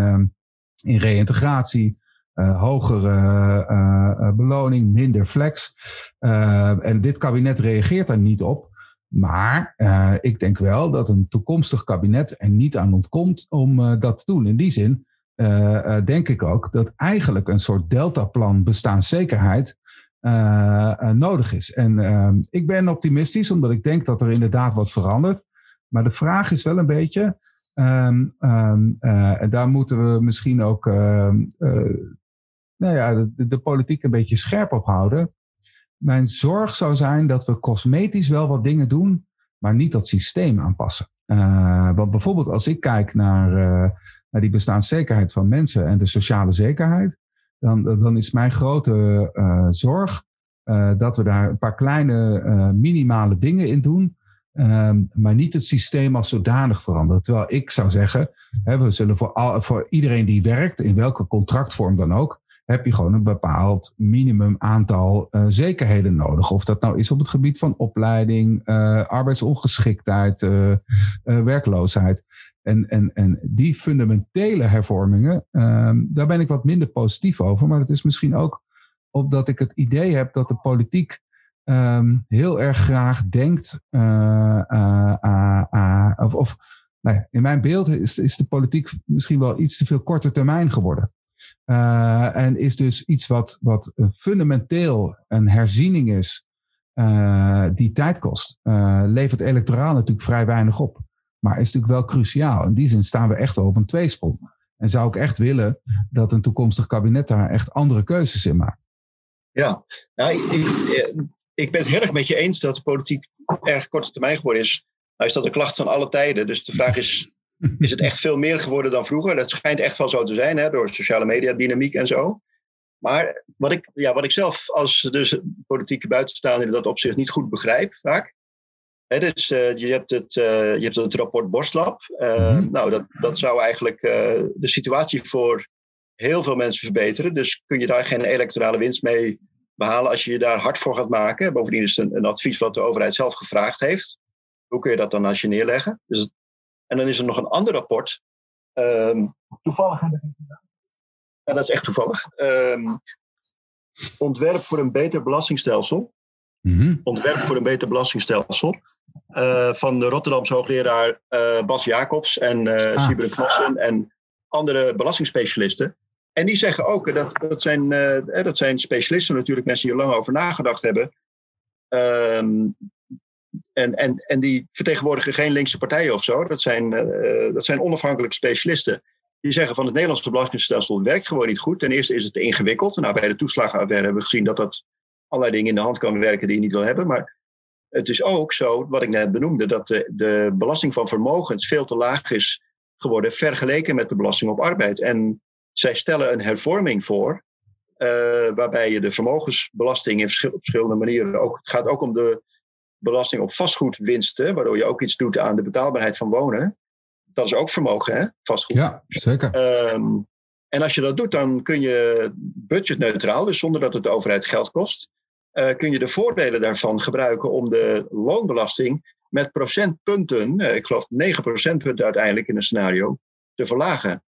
in reïntegratie, uh, hogere uh, beloning, minder flex. en dit kabinet reageert daar niet op. Maar ik denk wel dat een toekomstig kabinet er niet aan ontkomt om dat te doen. In die zin denk ik ook dat eigenlijk een soort deltaplan bestaanszekerheid nodig is. En ik ben optimistisch, omdat ik denk dat er inderdaad wat verandert. Maar de vraag is wel een beetje. Um, uh, en daar moeten we misschien ook uh, nou ja, de, de politiek een beetje scherp op houden. Mijn zorg zou zijn dat we cosmetisch wel wat dingen doen, maar niet dat systeem aanpassen. Uh, want bijvoorbeeld als ik kijk naar, uh, naar die bestaanszekerheid van mensen en de sociale zekerheid, dan, dan is mijn grote uh, zorg dat we daar een paar kleine minimale dingen in doen, um, maar niet het systeem als zodanig veranderen. Terwijl ik zou zeggen, hè, we zullen voor, al, voor iedereen die werkt, in welke contractvorm dan ook, heb je gewoon een bepaald minimum aantal uh, zekerheden nodig. Of dat nou is op het gebied van opleiding, uh, arbeidsongeschiktheid, uh, werkloosheid. En, en, en die fundamentele hervormingen, um, daar ben ik wat minder positief over. Maar het is misschien ook omdat ik het idee heb dat de politiek um, heel erg graag denkt. of, of nou in mijn beeld is, is de politiek misschien wel iets te veel korte termijn geworden. Uh, en is dus iets wat, wat fundamenteel een herziening is, uh, die tijd kost. Levert electoraal natuurlijk vrij weinig op. Maar is natuurlijk wel cruciaal. In die zin staan we echt wel op een tweesprong. En zou ik echt willen dat een toekomstig kabinet daar echt andere keuzes in maakt. Ja, nou, ik, ik, ben het heel erg met je eens dat de politiek erg korte termijn geworden is. Nou is dat een klacht van alle tijden. Dus de vraag is, is het echt veel meer geworden dan vroeger. Dat schijnt echt wel zo te zijn, hè, door sociale media, dynamiek en zo. Maar wat ik, ja, wat ik zelf als dus politieke buitenstaander in dat opzicht niet goed begrijp, vaak. Hè, dus, uh, je, hebt het, uh, je hebt het rapport Borstlab. Uh, mm-hmm. Nou, dat, dat zou eigenlijk de situatie voor heel veel mensen verbeteren. Dus kun je daar geen electorale winst mee behalen als je je daar hard voor gaat maken. Bovendien is het een, een advies wat de overheid zelf gevraagd heeft. Hoe kun je dat dan als je neerleggen? Dus en dan is er nog een ander rapport. Um, toevallig heb ik het gedaan. Ja, dat is echt toevallig. Um, ontwerp voor een beter belastingstelsel. Mm-hmm. Ontwerp voor een beter belastingstelsel. Uh, van de Rotterdamse hoogleraar uh, Bas Jacobs en uh, ah. Knossen en andere belastingspecialisten. En die zeggen ook, dat, dat, zijn, uh, dat zijn specialisten natuurlijk, mensen die er lang over nagedacht hebben. Ehm, en, en, en die vertegenwoordigen geen linkse partijen of zo. Dat zijn, uh, dat zijn onafhankelijke specialisten. Die zeggen van het Nederlandse belastingstelsel werkt gewoon niet goed. Ten eerste is het ingewikkeld. Nou, bij de toeslagenaffaire hebben we gezien dat dat allerlei dingen in de hand kan werken die je niet wil hebben. Maar het is ook zo, wat ik net benoemde, dat de, de belasting van vermogens veel te laag is geworden vergeleken met de belasting op arbeid. En zij stellen een hervorming voor, uh, waarbij je de vermogensbelasting in op verschillende manieren ook. Het gaat ook om de belasting op vastgoedwinsten, waardoor je ook iets doet aan de betaalbaarheid van wonen. Dat is ook vermogen, hè? Vastgoed. Ja, zeker. Um, en als je dat doet, dan kun je budgetneutraal, dus zonder dat het de overheid geld kost, uh, kun je de voordelen daarvan gebruiken om de loonbelasting met procentpunten, uh, ik geloof 9 procentpunten uiteindelijk in een scenario, te verlagen.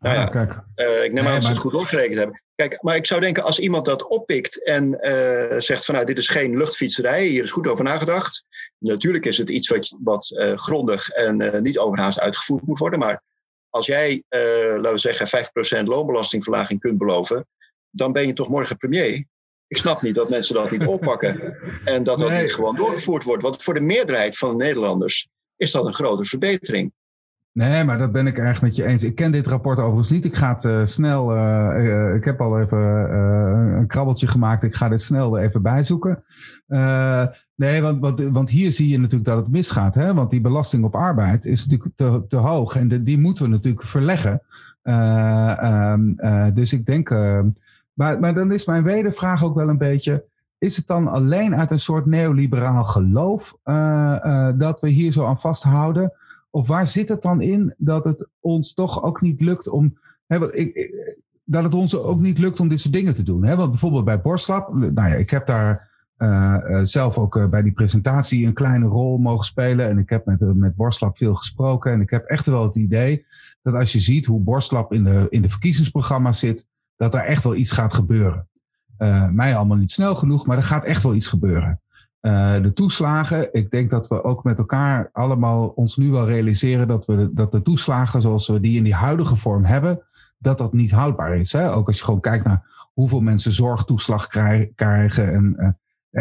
Nou ja, ah, kijk. Uh, ik neem aan dat ze het goed doorgerekend hebben. Kijk, maar ik zou denken, als iemand dat oppikt en uh, zegt van nou, dit is geen luchtfietserij, hier is goed over nagedacht. Natuurlijk is het iets wat, wat uh, grondig en niet overhaast uitgevoerd moet worden. Maar als jij, laten we zeggen, 5% loonbelastingverlaging kunt beloven, dan ben je toch morgen premier. Ik snap niet dat mensen dat niet <laughs> oppakken en dat dat niet gewoon doorgevoerd wordt. Want voor de meerderheid van de Nederlanders is dat een grote verbetering. Nee, maar dat ben ik erg met je eens. Ik ken dit rapport overigens niet. Ik ga het uh, snel. Uh, ik heb al even een krabbeltje gemaakt. Ik ga dit snel even bijzoeken. nee, want, want, want hier zie je natuurlijk dat het misgaat. Hè? Want die belasting op arbeid is natuurlijk te, te hoog. En die moeten we natuurlijk verleggen. Um, dus ik denk. maar, maar dan is mijn wedervraag ook wel een beetje. Is het dan alleen uit een soort neoliberaal geloof dat we hier zo aan vasthouden? Of waar zit het dan in dat het ons toch ook niet lukt om. Hè, ik, dat het ons ook niet lukt om dit soort dingen te doen. Hè? Want bijvoorbeeld bij Borstlab, nou ja, ik heb daar uh, zelf ook uh, bij die presentatie een kleine rol mogen spelen. En ik heb met, met Borstlab veel gesproken. En ik heb echt wel het idee dat als je ziet hoe Borstlab in de, in de verkiezingsprogramma's zit, dat er echt wel iets gaat gebeuren. mij allemaal niet snel genoeg, maar er gaat echt wel iets gebeuren. Uh, de toeslagen, ik denk dat we ook met elkaar allemaal ons nu wel realiseren dat, we, dat de toeslagen zoals we die in die huidige vorm hebben, dat dat niet houdbaar is. Hè? Ook als je gewoon kijkt naar hoeveel mensen zorgtoeslag krijgen. En, uh,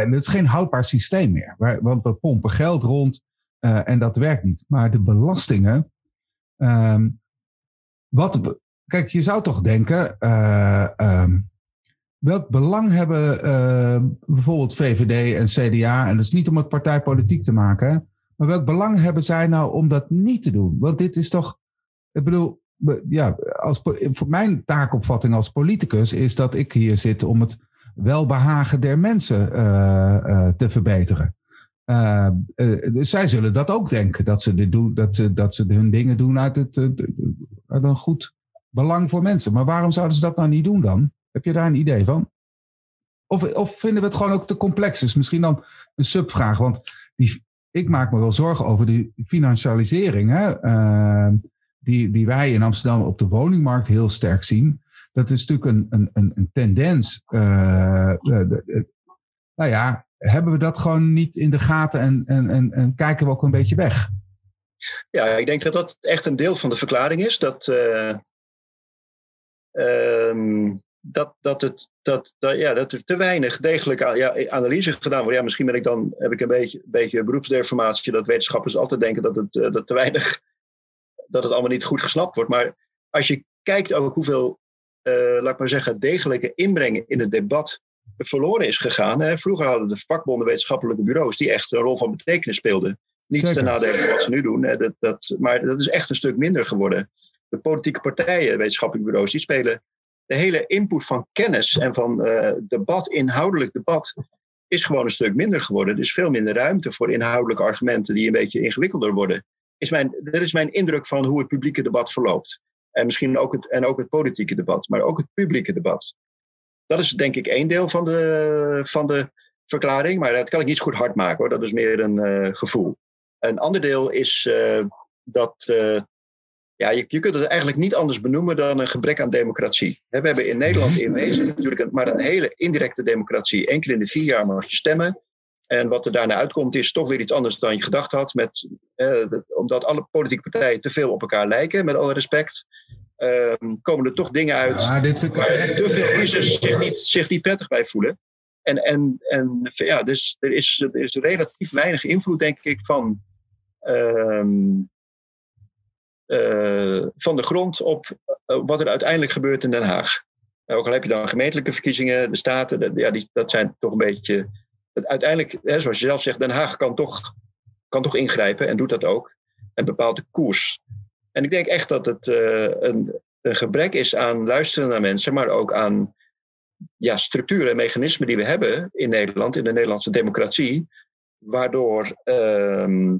en het is geen houdbaar systeem meer. want we pompen geld rond uh, en dat werkt niet. Maar de belastingen. Um, wat, kijk, je zou toch denken. Um, Welk belang hebben uh, bijvoorbeeld VVD en CDA, en dat is niet om het partijpolitiek te maken, maar welk belang hebben zij nou om dat niet te doen? Want dit is toch, ik bedoel, ja, als, voor mijn taakopvatting als politicus is dat ik hier zit om het welbehagen der mensen uh, uh, te verbeteren. zij zullen dat ook denken, dat ze, dit doen, dat, ze, dat ze hun dingen doen uit, het, uit een goed belang voor mensen. Maar waarom zouden ze dat nou niet doen dan? Heb je daar een idee van? Of, of vinden we het gewoon ook te complex? Dus misschien dan een subvraag. Want die, ik maak me wel zorgen over de financialisering. Hè, uh, die, die wij in Amsterdam op de woningmarkt heel sterk zien. Dat is natuurlijk een, een, een, tendens. Uh, nou ja, hebben we dat gewoon niet in de gaten en, en, en, en, kijken we ook een beetje weg? Ja, ik denk dat dat echt een deel van de verklaring is. Dat, uh, dat, dat, het, dat, dat, ja, dat er te weinig degelijke ja, analyse gedaan wordt. Ja, misschien ben ik dan, heb ik een beetje, beetje beroepsdeformatie dat wetenschappers altijd denken dat het, uh, dat te weinig, <laughs> dat het allemaal niet goed gesnapt wordt. Maar als je kijkt ook hoeveel, uh, laat ik maar zeggen, degelijke inbrengen in het debat verloren is gegaan. Hè. Vroeger hadden de vakbonden wetenschappelijke bureaus die echt een rol van betekenis speelden. Niet ten nadele van wat ze nu doen. Hè. Dat, dat, maar dat is echt een stuk minder geworden. De politieke partijen, wetenschappelijke bureaus, die spelen de hele input van kennis en van uh, debat, inhoudelijk debat, is gewoon een stuk minder geworden. Er is veel minder ruimte voor inhoudelijke argumenten die een beetje ingewikkelder worden. Is mijn, dat is mijn indruk van hoe het publieke debat verloopt. En misschien ook het, en ook het politieke debat, maar ook het publieke debat. Dat is denk ik één deel van de, van de verklaring, maar dat kan ik niet goed hard maken hoor. Dat is meer een uh, gevoel. Een ander deel is uh, dat ja, je, je kunt het eigenlijk niet anders benoemen dan een gebrek aan democratie. We hebben in Nederland in wezen natuurlijk maar een hele indirecte democratie. Eén keer in de vier jaar mag je stemmen. En wat er daarna uitkomt is toch weer iets anders dan je gedacht had. Met, eh, omdat alle politieke partijen te veel op elkaar lijken, met alle respect. ehm, komen er toch dingen uit Ja, dit vind ik waar te veel kiezers zich niet, zich niet prettig bij voelen. En, en, en ja, dus er is, er is relatief weinig invloed, denk ik, van, ehm, eh, van de grond op eh, wat er uiteindelijk gebeurt in Den Haag. Nou, ook al heb je dan gemeentelijke verkiezingen, de staten, dat, ja, die, dat zijn toch een beetje. Uiteindelijk, hè, zoals je zelf zegt, Den Haag kan toch, kan toch ingrijpen en doet dat ook. En bepaalt de koers. En ik denk echt dat het een, een gebrek is aan luisteren naar mensen, maar ook aan ja, structuren en mechanismen die we hebben in Nederland, in de Nederlandse democratie, waardoor ehm,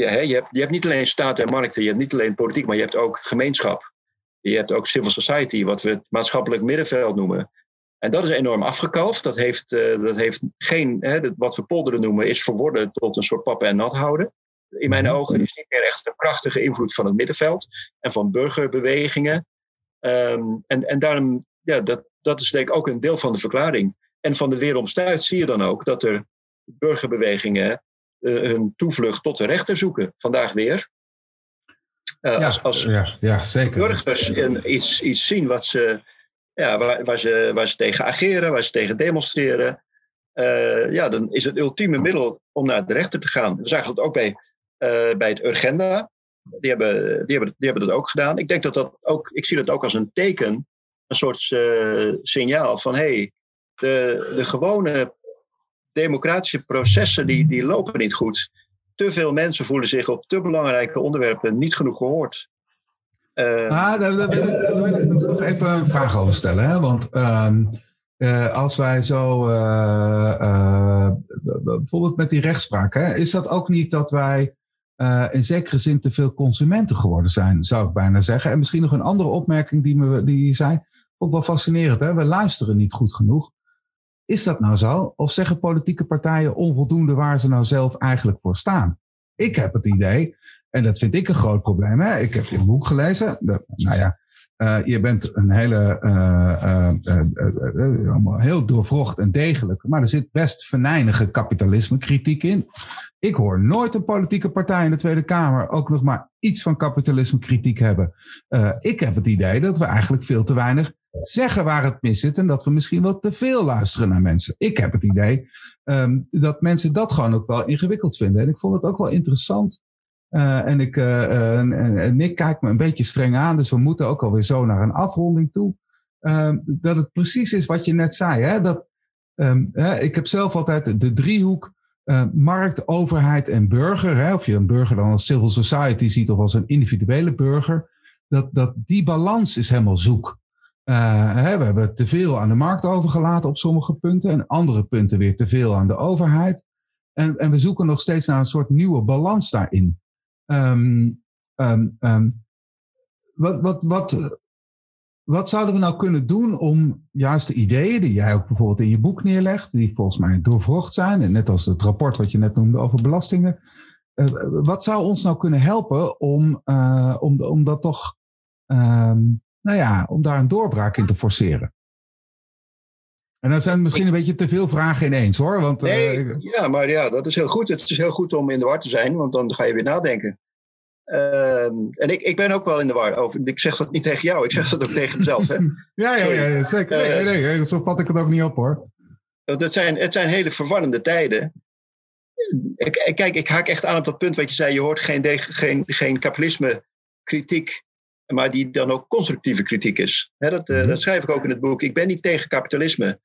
ja, hè, je, hebt, je hebt niet alleen staat en markten, je hebt niet alleen politiek, maar je hebt ook gemeenschap. Je hebt ook civil society, wat we het maatschappelijk middenveld noemen. En dat is enorm afgekalfd. Dat heeft, uh, dat heeft geen, hè, wat we polderen noemen, is verworden tot een soort pappen en nat houden. In mijn ogen is niet meer echt een krachtige invloed van het middenveld en van burgerbewegingen. Um, en, en daarom, ja, dat, dat is denk ik ook een deel van de verklaring. En van de weeromstuit zie je dan ook dat er burgerbewegingen hun toevlucht tot de rechter zoeken. Vandaag weer. Uh, ja, als, als ja, ja, zeker. burgers iets, iets zien wat ze, ja, waar, waar, ze, waar ze tegen ageren, waar ze tegen demonstreren. Uh, ja, dan is het ultieme middel om naar de rechter te gaan. We zagen dat ook bij, uh, bij het Urgenda. Die hebben, die, hebben, die hebben dat ook gedaan. Ik denk dat dat ook, ik zie dat ook als een teken, een soort signaal van hé, hey, de, de gewone democratische processen die, die lopen niet goed. Te veel mensen voelen zich op te belangrijke onderwerpen niet genoeg gehoord. Uh, ah, daar, daar, wil ik, nog even een vraag over stellen. Hè? Want uh, uh, als wij zo, uh, bijvoorbeeld met die rechtspraak, hè, is dat ook niet dat wij in zekere zin te veel consumenten geworden zijn, zou ik bijna zeggen. En misschien nog een andere opmerking die, me, die zei, ook wel fascinerend. Hè? We luisteren niet goed genoeg. Is dat nou zo? Of zeggen politieke partijen onvoldoende waar ze nou zelf eigenlijk voor staan? Ik heb het idee, en dat vind ik een groot probleem. Hè? Ik heb je boek gelezen. Nou ja, uh, je bent een hele, uh, uh, heel doorvrocht en degelijk. Maar er zit best venijnige kapitalisme kritiek in. Ik hoor nooit een politieke partij in de Tweede Kamer ook nog maar iets van kapitalisme kritiek hebben. ik heb het idee dat we eigenlijk veel te weinig zeggen waar het mis zit en dat we misschien wel te veel luisteren naar mensen. Ik heb het idee um, dat mensen dat gewoon ook wel ingewikkeld vinden. En ik vond het ook wel interessant. Uh, en ik, uh, uh, Nick kijkt me een beetje streng aan, dus we moeten ook alweer zo naar een afronding toe. Um, dat het precies is wat je net zei. Hè? Dat, um, ik heb zelf altijd de driehoek markt, overheid en burger. Hè? Of je een burger dan als civil society ziet of als een individuele burger. Dat, dat die balans is helemaal zoek. Hè, we hebben te veel aan de markt overgelaten op sommige punten en andere punten weer te veel aan de overheid. En, en we zoeken nog steeds naar een soort nieuwe balans daarin. Um, um, um, wat, wat, wat, wat zouden we nou kunnen doen om juist de ideeën die jij ook bijvoorbeeld in je boek neerlegt, die volgens mij doorvrocht zijn, en net als het rapport wat je net noemde over belastingen, uh, wat zou ons nou kunnen helpen om, uh, om, om dat toch nou ja, om daar een doorbraak in te forceren. En dat zijn misschien een beetje te veel vragen ineens hoor. Want, nee, uh, ja, maar ja, dat is heel goed. Het is heel goed om in de war te zijn, want dan ga je weer nadenken. Uh, en ik, ik ben ook wel in de war over. Ik zeg dat niet tegen jou, ik zeg dat ook tegen mezelf. Hè? <laughs> ja, ja, ja, zeker. Nee, nee, nee, zo vat ik het ook niet op hoor. Het zijn, het zijn hele verwarrende tijden. Ik, kijk, ik haak echt aan op dat punt wat je zei. Je hoort geen, geen, geen kapitalisme kritiek maar die dan ook constructieve kritiek is. dat, uh, dat, schrijf ik ook in het boek. Ik ben niet tegen kapitalisme.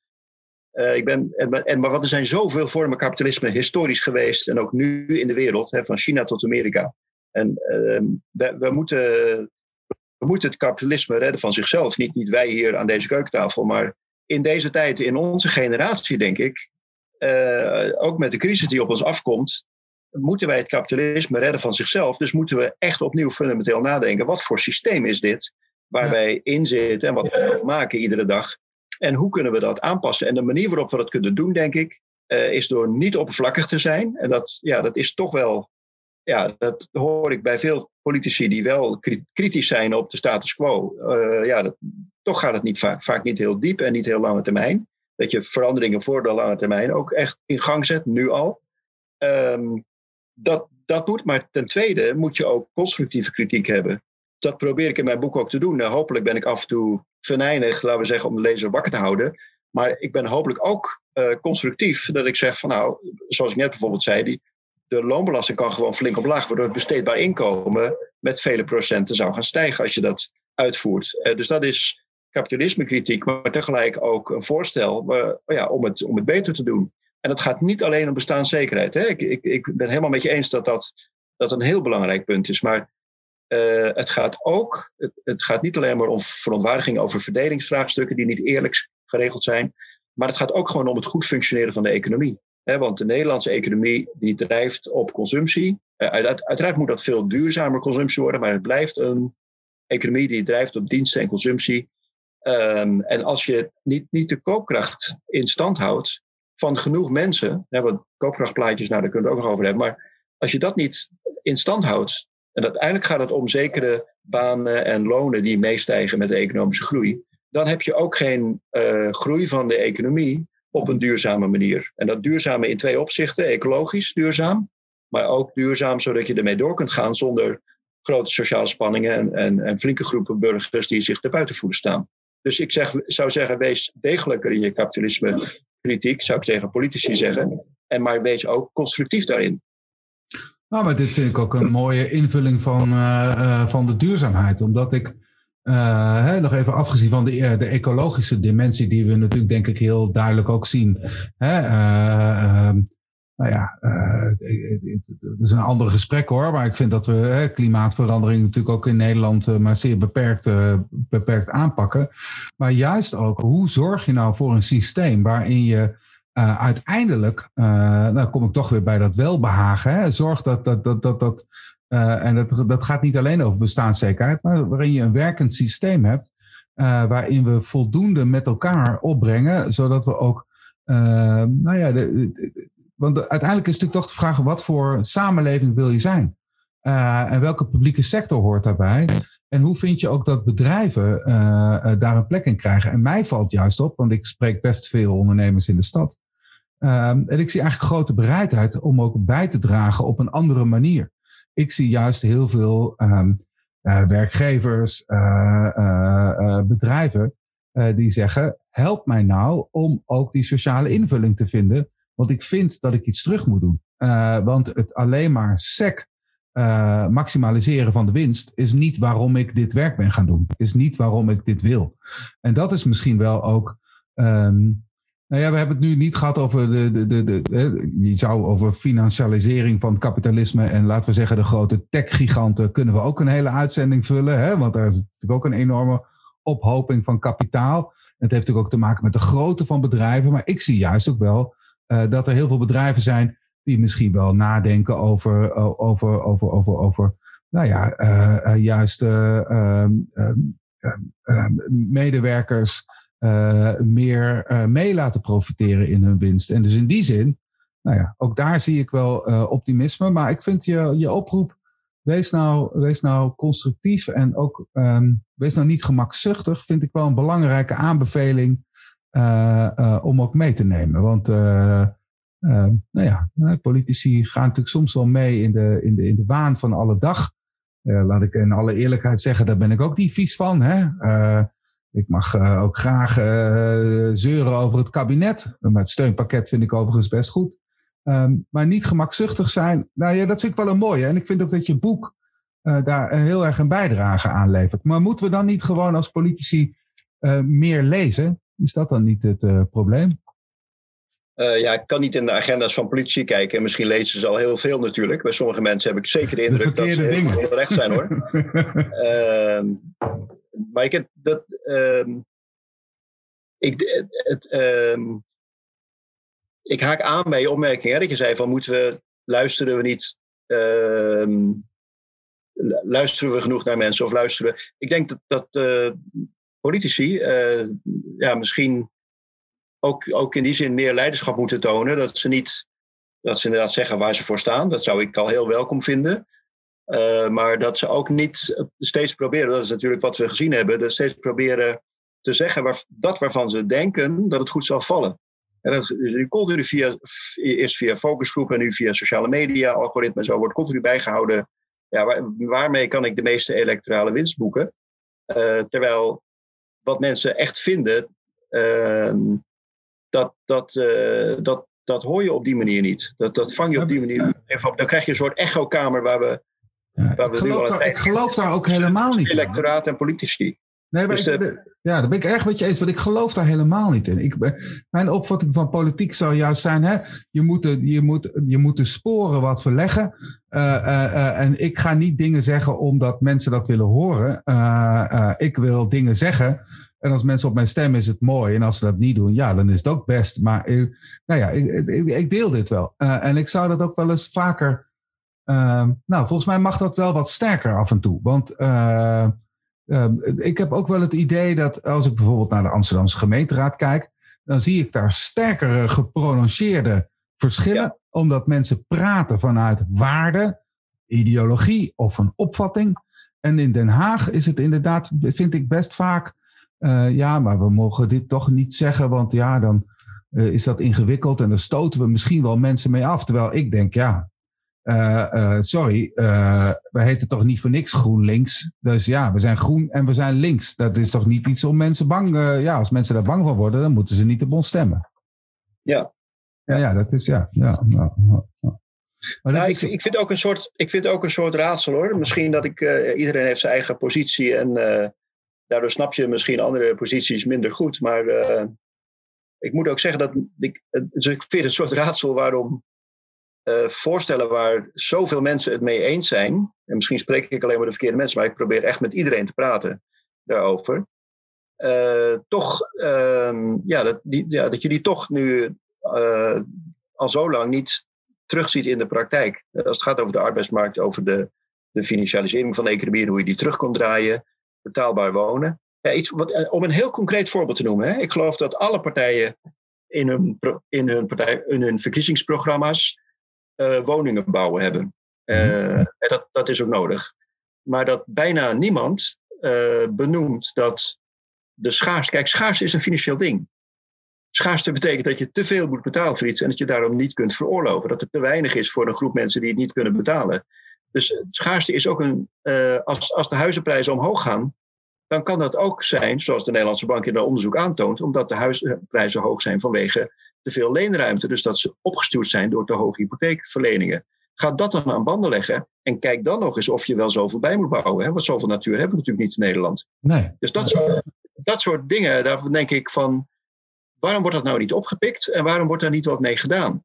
Uh, ik ben, en, en, maar er zijn zoveel vormen kapitalisme historisch geweest en ook nu in de wereld, van China tot Amerika. En uh, we, we, moeten, we moeten het kapitalisme redden van zichzelf. Niet, niet wij hier aan deze keukentafel, maar in deze tijd, in onze generatie, denk ik, uh, ook met de crisis die op ons afkomt, moeten wij het kapitalisme redden van zichzelf. Dus moeten we echt opnieuw fundamenteel nadenken. Wat voor systeem is dit? Waar ja. wij in zitten en wat we maken iedere dag. En hoe kunnen we dat aanpassen? En de manier waarop we dat kunnen doen, denk ik, uh, is door niet oppervlakkig te zijn. En dat, ja, dat is toch wel, ja, dat hoor ik bij veel politici die wel kritisch zijn op de status quo. Uh, ja, dat, toch gaat het niet vaak, vaak niet heel diep en niet heel lange termijn. Dat je veranderingen voor de lange termijn ook echt in gang zet, nu al. Um, dat, dat moet. Maar ten tweede moet je ook constructieve kritiek hebben. dat probeer ik in mijn boek ook te doen. hopelijk ben ik af en toe venijnig, laten we zeggen, om de lezer wakker te houden. Maar ik ben hopelijk ook constructief. Dat ik zeg van nou, zoals ik net bijvoorbeeld zei, die, de loonbelasting kan gewoon flink omlaag, waardoor het besteedbaar inkomen met vele procenten zou gaan stijgen als je dat uitvoert. dus dat is kapitalisme-kritiek, maar tegelijk ook een voorstel oh ja, om, het, om het beter te doen. En het gaat niet alleen om bestaanszekerheid. Hè. Ik, ik, ik ben helemaal met je eens dat dat, een heel belangrijk punt is. Maar uh, het gaat ook, het, het, gaat niet alleen maar om verontwaardiging over verdelingsvraagstukken die niet eerlijk geregeld zijn. Maar het gaat ook gewoon om het goed functioneren van de economie. want de Nederlandse economie die drijft op consumptie. Uh, uit, uiteraard moet dat veel duurzamer consumptie worden, maar het blijft een economie die drijft op diensten en consumptie. Um, en als je niet, niet de koopkracht in stand houdt van genoeg mensen, hè, want koopkrachtplaatjes, nou daar kunnen we het ook nog over hebben, maar als je dat niet in stand houdt, en uiteindelijk gaat het om zekere banen en lonen die meestijgen met de economische groei, dan heb je ook geen uh, groei van de economie op een duurzame manier. En dat duurzame in twee opzichten, ecologisch duurzaam, maar ook duurzaam zodat je ermee door kunt gaan zonder grote sociale spanningen en, en, en flinke groepen burgers die zich erbuiten voelen staan. Dus ik zeg, zou zeggen, wees degelijker in je kapitalisme kritiek, zou ik tegen politici zeggen. En maar wees ook constructief daarin. Nou, maar dit vind ik ook een mooie invulling van, uh, uh, van de duurzaamheid. Omdat ik, uh, hè, nog even afgezien van de, de ecologische dimensie, die we natuurlijk denk ik heel duidelijk ook zien. Hè, ehm, nou ja, het is een ander gesprek hoor, maar ik vind dat we klimaatverandering natuurlijk ook in Nederland maar zeer beperkt, beperkt aanpakken. Maar juist ook, hoe zorg je nou voor een systeem waarin je uiteindelijk, uh, nou kom ik toch weer bij dat welbehagen. Hè? Zorg dat dat, dat, dat, dat en dat, dat gaat niet alleen over bestaanszekerheid, maar waarin je een werkend systeem hebt, waarin we voldoende met elkaar opbrengen, zodat we ook, nou ja, de, want uiteindelijk is natuurlijk toch de vraag, wat voor samenleving wil je zijn? en welke publieke sector hoort daarbij? En hoe vind je ook dat bedrijven daar een plek in krijgen? En mij valt juist op, want ik spreek best veel ondernemers in de stad. Um, en ik zie eigenlijk grote bereidheid om ook bij te dragen op een andere manier. Ik zie juist heel veel uh, werkgevers, bedrijven die zeggen: help mij nou om ook die sociale invulling te vinden, want ik vind dat ik iets terug moet doen. want het alleen maar sec maximaliseren van de winst is niet waarom ik dit werk ben gaan doen. Is niet waarom ik dit wil. En dat is misschien wel ook um, nou ja, we hebben het nu niet gehad over de, de, de, de, je zou over financialisering van kapitalisme en laten we zeggen de grote tech-giganten kunnen we ook een hele uitzending vullen, hè? want daar is natuurlijk ook een enorme ophoping van kapitaal. Het heeft natuurlijk ook te maken met de grootte van bedrijven, maar ik zie juist ook wel dat er heel veel bedrijven zijn die misschien wel nadenken over, over, over, over, over nou ja, uh, juist ehm, ehm, medewerkers uh, meer mee laten profiteren in hun winst. En dus in die zin, nou ja, ook daar zie ik wel optimisme. Maar ik vind je, je oproep, wees nou, wees nou constructief en ook wees nou niet gemakzuchtig, vind ik wel een belangrijke aanbeveling om ook mee te nemen. Want nou ja, politici gaan natuurlijk soms wel mee in de, in de, in de waan van alle dag. laat ik in alle eerlijkheid zeggen, daar ben ik ook niet vies van. Hè? Ik mag ook graag zeuren over het kabinet. Maar het steunpakket vind ik overigens best goed. Um, maar niet gemakzuchtig zijn, nou ja, dat vind ik wel een mooie. En ik vind ook dat je boek daar heel erg een bijdrage aan levert. Maar moeten we dan niet gewoon als politici meer lezen? Is dat dan niet het probleem? ja, ik kan niet in de agenda's van politici kijken. En misschien lezen ze al heel veel natuurlijk. Bij sommige mensen heb ik zeker de indruk dat ze heel, heel recht zijn hoor. <laughs> Ehm, maar ik heb dat. Um, ik, het, um, ik haak aan bij je opmerking. Hè, dat je zei van moeten we. Luisteren we niet. Luisteren we genoeg naar mensen of luisteren we. Ik denk dat, dat uh, politici. Uh, ja, misschien. Ook, ook in die zin meer leiderschap moeten tonen. Dat ze niet. Dat ze inderdaad zeggen waar ze voor staan. Dat zou ik al heel welkom vinden. Uh, maar dat ze ook niet steeds proberen, dat is natuurlijk wat we gezien hebben, dat steeds proberen te zeggen waar, dat waarvan ze denken dat het goed zal vallen. En dat nu continu via, via focusgroepen en nu via sociale media, algoritmen en zo, wordt continu bijgehouden. ja, waar, waarmee kan ik de meeste electorale winst boeken? Terwijl wat mensen echt vinden, uh, dat, dat, uh, dat, dat hoor je op die manier niet. Dat, dat vang je op die manier. Dan krijg je een soort echokamer waar we. waar we ik, geloof daar, ik geloof daar ook helemaal niet in. Electoraat en politici. Nee, maar dus ik, ja, daar ben ik erg met je eens, want ik geloof daar helemaal niet in. Ik, mijn opvatting van politiek zou juist zijn, hè, je, moet de, je, moet, je moet de sporen wat verleggen. Uh, uh, en ik ga niet dingen zeggen omdat mensen dat willen horen. ik wil dingen zeggen. En als mensen op mijn stem is het mooi. En als ze dat niet doen, ja, dan is het ook best. Maar ik, nou ja, ik, ik, ik deel dit wel. en ik zou dat ook wel eens vaker. nou, volgens mij mag dat wel wat sterker af en toe. Want Ehm, ik heb ook wel het idee dat als ik bijvoorbeeld naar de Amsterdamse gemeenteraad kijk, dan zie ik daar sterkere geprononceerde verschillen, omdat mensen praten vanuit waarde, ideologie of een opvatting. En in Den Haag is het inderdaad, vind ik best vaak, uh, ja, maar we mogen dit toch niet zeggen, want ja, dan uh, is dat ingewikkeld en dan stoten we misschien wel mensen mee af. Terwijl ik denk, ja, uh, uh, sorry, uh, we heten toch niet voor niks GroenLinks. Dus ja, we zijn groen en we zijn links. Dat is toch niet iets om mensen bang... ja, als mensen daar bang van worden, dan moeten ze niet op ons stemmen. Ja. Ja, ja dat is... Ja, ja, ja, Maar nou, ik, ik, vind ook een soort, ik vind ook een soort raadsel hoor. Misschien dat ik... iedereen heeft zijn eigen positie en daardoor snap je misschien andere posities minder goed. Maar ik moet ook zeggen dat... Ik, dus ik vind het een soort raadsel waarom uh, voorstellen waar zoveel mensen het mee eens zijn. En misschien spreek ik alleen maar de verkeerde mensen, maar ik probeer echt met iedereen te praten daarover. Uh, toch, uh, ja, dat, die, ja, dat je die toch nu uh, al zo lang niet terugziet in de praktijk. Als het gaat over de arbeidsmarkt, over de, de financialisering van de economie hoe je die terug kon draaien, betaalbaar wonen. Ja, iets om een heel concreet voorbeeld te noemen. Hè. Ik geloof dat alle partijen in hun, in hun, partij, in hun verkiezingsprogramma's uh, woningen bouwen hebben. Uh, en dat, dat is ook nodig. Maar dat bijna niemand uh, benoemt dat de schaars. Kijk, schaars is een financieel ding. Schaarste betekent dat je te veel moet betalen voor iets en dat je daarom niet kunt veroorloven. Dat er te weinig is voor een groep mensen die het niet kunnen betalen. Dus schaarste is ook een. als, als de huizenprijzen omhoog gaan, dan kan dat ook zijn, zoals de Nederlandse Bank in dat onderzoek aantoont, omdat de huisprijzen hoog zijn vanwege te veel leenruimte. Dus dat ze opgestuurd zijn door te hoge hypotheekverleningen. Ga dat dan aan banden leggen en kijk dan nog eens of je wel zoveel bij moet bouwen. Hè? Want zoveel natuur hebben we natuurlijk niet in Nederland. Nee. Dus dat soort, dat soort dingen, daar denk ik van, waarom wordt dat nou niet opgepikt en waarom wordt daar niet wat mee gedaan?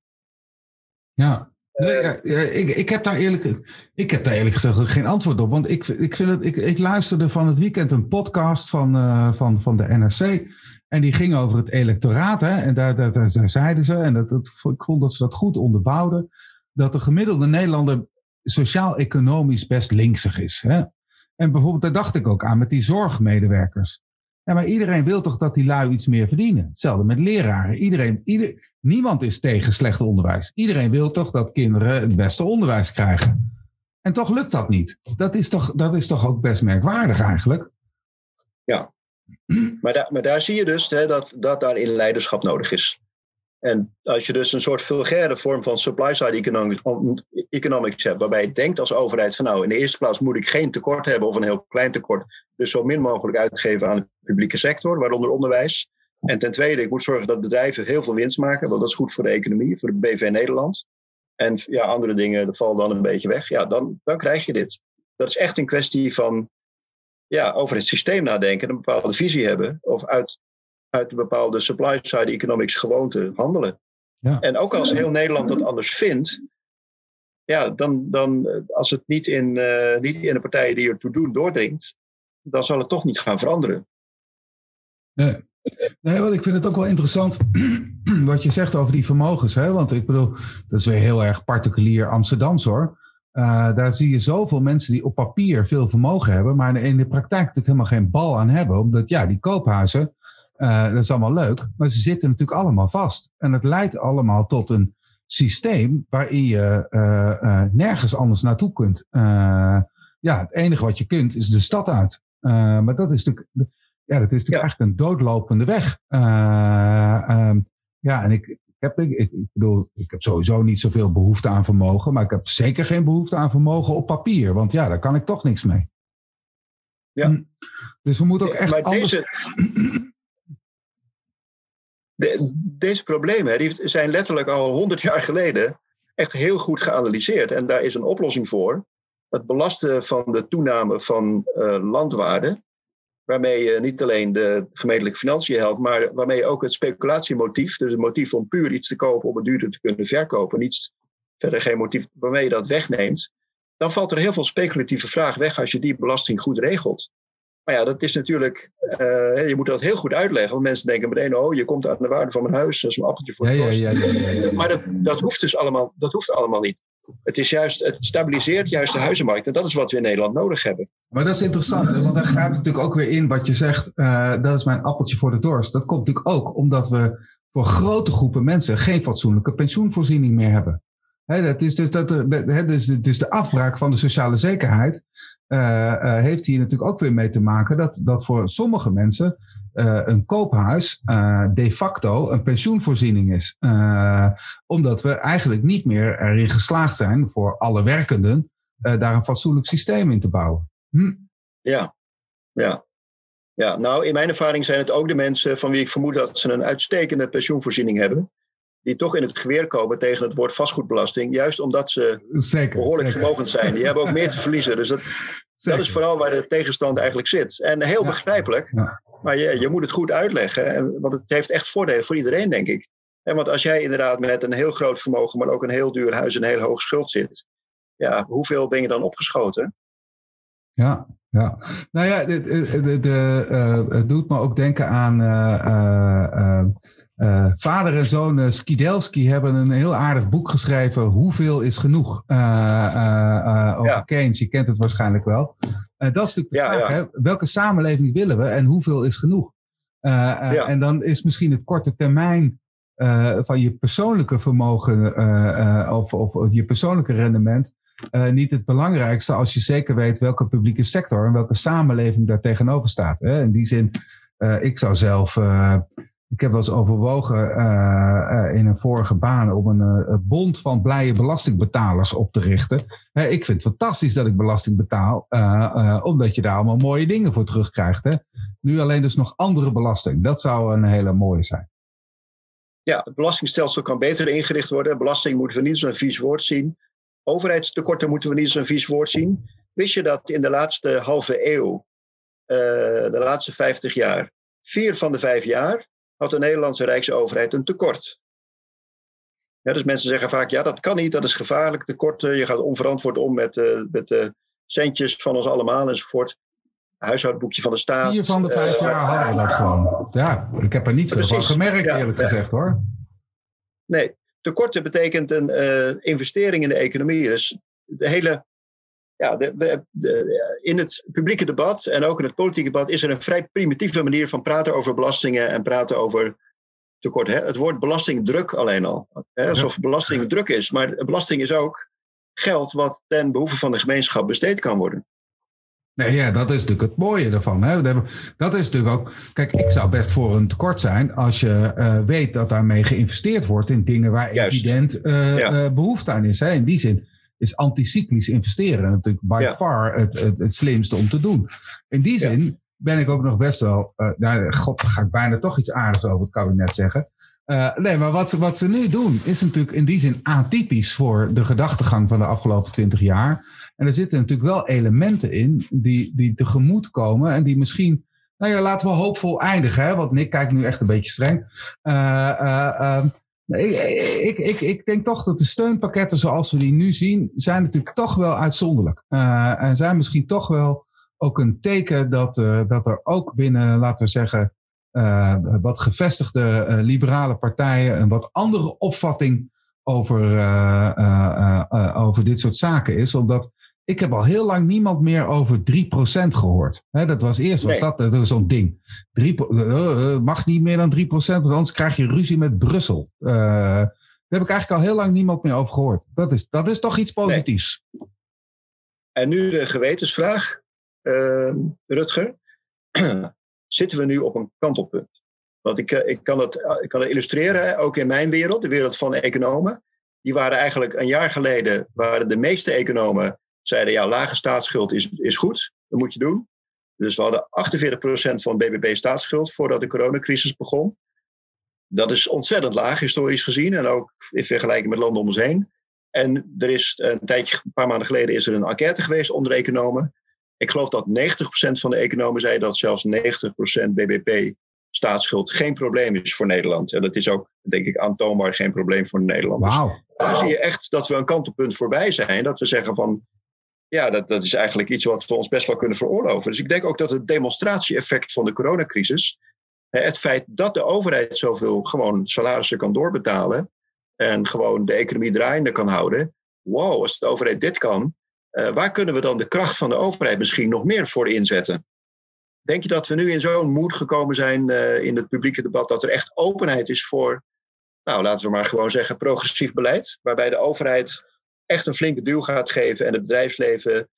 Ja, Nee, ja, ik, ik, heb daar eerlijk, ik heb daar eerlijk gezegd ook geen antwoord op. Want ik, ik, vind het, ik, ik luisterde van het weekend een podcast van, uh, van, van de NRC. En die ging over het electoraat. Hè, en daar, daar, daar zeiden ze, en dat, dat, ik vond dat ze dat goed onderbouwden, dat de gemiddelde Nederlander sociaal-economisch best linksig is. Hè? En bijvoorbeeld, daar dacht ik ook aan met die zorgmedewerkers. Ja, maar iedereen wil toch dat die lui iets meer verdienen? Hetzelfde met leraren. Iedereen, ieder, niemand is tegen slecht onderwijs. Iedereen wil toch dat kinderen het beste onderwijs krijgen. En toch lukt dat niet. Dat is toch, dat is toch ook best merkwaardig eigenlijk? Ja, maar, maar daar zie je dus hè, dat, dat daarin leiderschap nodig is. En als je dus een soort vulgaire vorm van supply-side economics hebt, waarbij je denkt als overheid van nou, in de eerste plaats moet ik geen tekort hebben of een heel klein tekort, dus zo min mogelijk uitgeven aan de publieke sector, waaronder onderwijs. En ten tweede, ik moet zorgen dat bedrijven heel veel winst maken, want dat is goed voor de economie, voor de BV Nederland. En ja, andere dingen, dat vallen dan een beetje weg. Ja, dan, dan krijg je dit. Dat is echt een kwestie van ja, over het systeem nadenken, een bepaalde visie hebben, of uit uit een bepaalde supply-side economics gewoonte handelen. Ja. En ook als heel Nederland dat anders vindt, ja, dan, dan als het niet in, uh, niet in de partijen die ertoe doen doordringt, dan zal het toch niet gaan veranderen. Nee. Nee, want ik vind het ook wel interessant <clears throat> wat je zegt over die vermogens. Hè? Want ik bedoel, dat is weer heel erg particulier Amsterdams hoor. Uh, daar zie je zoveel mensen die op papier veel vermogen hebben, maar in de praktijk natuurlijk helemaal geen bal aan hebben. Omdat ja, die koophuizen, uh, dat is allemaal leuk, maar ze zitten natuurlijk allemaal vast. En het leidt allemaal tot een systeem waarin je uh, nergens anders naartoe kunt. ja, het enige wat je kunt is de stad uit. maar dat is natuurlijk, ja, dat is natuurlijk eigenlijk een doodlopende weg. Um, ja, en ik, heb, ik, ik bedoel, ik heb sowieso niet zoveel behoefte aan vermogen, maar ik heb zeker geen behoefte aan vermogen op papier, want ja, daar kan ik toch niks mee. Ja. Dus we moeten ook echt maar anders... Deze, de, deze problemen die zijn letterlijk al honderd jaar geleden echt heel goed geanalyseerd. En daar is een oplossing voor. Het belasten van de toename van uh, landwaarde. Waarmee je niet alleen de gemeentelijke financiën helpt, maar waarmee je ook het speculatiemotief, dus het motief om puur iets te kopen om het duurder te kunnen verkopen, niets, verder geen motief waarmee je dat wegneemt, dan valt er heel veel speculatieve vraag weg als je die belasting goed regelt. Maar ja, dat is natuurlijk, uh, je moet dat heel goed uitleggen. Want mensen denken meteen, oh, je komt aan de waarde van mijn huis, dat is een appeltje voor de ja, ja, ja, ja, Maar dat, dat hoeft dus allemaal, dat hoeft allemaal niet. Het, is juist, het stabiliseert juist de huizenmarkt. En dat is wat we in Nederland nodig hebben. Maar dat is interessant, want daar gaat natuurlijk ook weer in wat je zegt. Uh, dat is mijn appeltje voor de dorst. Dat komt natuurlijk ook omdat we voor grote groepen mensen geen fatsoenlijke pensioenvoorziening meer hebben. He, dat is dus, dat, de, dus, dus de afbraak van de sociale zekerheid uh, heeft hier natuurlijk ook weer mee te maken dat, dat voor sommige mensen uh, een koophuis de facto een pensioenvoorziening is. omdat we eigenlijk niet meer erin geslaagd zijn voor alle werkenden daar een fatsoenlijk systeem in te bouwen. Hm. Ja, ja. Ja, nou, in mijn ervaring zijn het ook de mensen van wie ik vermoed dat ze een uitstekende pensioenvoorziening hebben die toch in het geweer komen tegen het woord vastgoedbelasting. Juist omdat ze zeker, behoorlijk zeker. vermogend zijn. Die hebben ook meer te <laughs> verliezen. Dus dat, dat is vooral waar de tegenstand eigenlijk zit. En heel Ja. begrijpelijk. Ja. Maar je, je moet het goed uitleggen. En, want het heeft echt voordelen voor iedereen, denk ik. En want als jij inderdaad met een heel groot vermogen, maar ook een heel duur huis en een heel hoog schuld zit. Ja, hoeveel ben je dan opgeschoten? Ja, ja. Nou ja, de, de, eh, het doet me ook denken aan. eh, eh, eh, vader en zoon eh, Skidelski hebben een heel aardig boek geschreven. Hoeveel is genoeg? Eh, over Ja. Keynes. Je kent het waarschijnlijk wel. Dat is natuurlijk de Ja, vraag. ja. Hè? Welke samenleving willen we en hoeveel is genoeg? En dan is misschien het korte termijn van je persoonlijke vermogen of, of je persoonlijke rendement niet het belangrijkste als je zeker weet welke publieke sector en welke samenleving daar tegenover staat. Hè? In die zin, ik zou zelf, ik heb wel eens overwogen eh, eh, in een vorige baan om een eh, bond van blije belastingbetalers op te richten. Ik vind het fantastisch dat ik belasting betaal, omdat je daar allemaal mooie dingen voor terugkrijgt. Hè? Nu alleen dus nog andere belasting. Dat zou een hele mooie zijn. Ja, het belastingstelsel kan beter ingericht worden. Belasting moeten we niet een vies woord zien. Overheidstekorten moeten we niet een vies woord zien. Wist je dat in de laatste halve eeuw, de laatste 50 jaar, vier van de vijf jaar had de Nederlandse Rijksoverheid een tekort? Ja, dus mensen zeggen vaak, ja, dat kan niet, dat is gevaarlijk, tekorten. Je gaat onverantwoord om met, eh, met de centjes van ons allemaal enzovoort. Huishoudboekje van de staat. Vier van de vijf eh, jaar hadden we dat gewoon. Ja, ik heb er niet veel van gemerkt, Ja, eerlijk ja. gezegd hoor. Nee, tekorten betekent een eh, investering in de economie. Dus de hele. Ja, de, de, de- in het publieke debat en ook in het politieke debat is er een vrij primitieve manier van praten over belastingen en praten over tekorten. Hè? Het woord belastingdruk alleen al. Hè? Alsof belasting druk is. Maar belasting is ook geld wat ten behoeve van de gemeenschap besteed kan worden. Nee, ja, dat is natuurlijk het mooie ervan. Hè? Dat- is natuurlijk ook. Kijk, ik zou best voor een tekort zijn als je eh, weet dat daarmee geïnvesteerd wordt in dingen waar Juist. evident eh, Ja. eh, behoefte aan is. Hè? In die zin is anticyclisch investeren natuurlijk by Ja. far het, het, het slimste om te doen. In die Ja. zin ben ik ook nog best wel. eh nou, God, dan ga ik bijna toch iets aardigs over het kabinet zeggen. Eh, nee, maar wat, ze- wat ze nu doen is natuurlijk in die zin atypisch voor de gedachtegang van de afgelopen twintig jaar. En er zitten natuurlijk wel elementen in die, die tegemoet komen en die misschien, nou ja, laten we hoopvol eindigen, hè? want Nick kijkt nu echt een beetje streng. Nee, ik, ik, ik, ik denk toch dat de steunpakketten zoals we die nu zien, zijn natuurlijk toch wel uitzonderlijk. Eh, en zijn misschien toch wel ook een teken dat, eh, dat er ook binnen, laten we zeggen, eh, wat gevestigde eh, liberale partijen een wat andere opvatting over, eh, eh, eh, eh, over dit soort zaken is. Omdat ik heb al heel lang niemand meer over 3% gehoord. Dat was eerst was Nee. dat, dat was zo'n ding. 3, eh, eh, mag niet meer dan 3%, want anders krijg je ruzie met Brussel. Eh, daar heb ik eigenlijk al heel lang niemand meer over gehoord. Dat is, dat is toch iets positiefs. En nu de gewetensvraag, eh, Rutger. <clears throat> Zitten we nu op een kantelpunt? Want ik, ik, kan het, ik kan het illustreren, ook in mijn wereld, de wereld van economen. Die waren eigenlijk een jaar geleden, waren de meeste economen zeiden ja, lage staatsschuld is, is goed, dat moet je doen. Dus we hadden 48% van BBP staatsschuld voordat de coronacrisis begon. Dat is ontzettend laag historisch gezien en ook in vergelijking met landen om ons heen. En er is een tijdje, een paar maanden geleden, is er een enquête geweest onder economen. Ik geloof dat 90% van de economen zei dat zelfs 90% BBP staatsschuld geen probleem is voor Nederland. En dat is ook, denk ik, aantoonbaar geen probleem voor Nederland. Wauw. dan zie je echt dat we een kantelpunt voorbij zijn. Dat we zeggen van, ja, dat, dat is eigenlijk iets wat we ons best wel kunnen veroorloven. Dus ik denk ook dat het demonstratie-effect van de coronacrisis, het feit dat de overheid zoveel gewoon salarissen kan doorbetalen en gewoon de economie draaiende kan houden. Wow, als de overheid dit kan, uh, waar kunnen we dan de kracht van de overheid misschien nog meer voor inzetten? Denk je dat we nu in zo'n moed gekomen zijn uh, in het publieke debat dat er echt openheid is voor, nou laten we maar gewoon zeggen, progressief beleid, waarbij de overheid echt een flinke duw gaat geven en het bedrijfsleven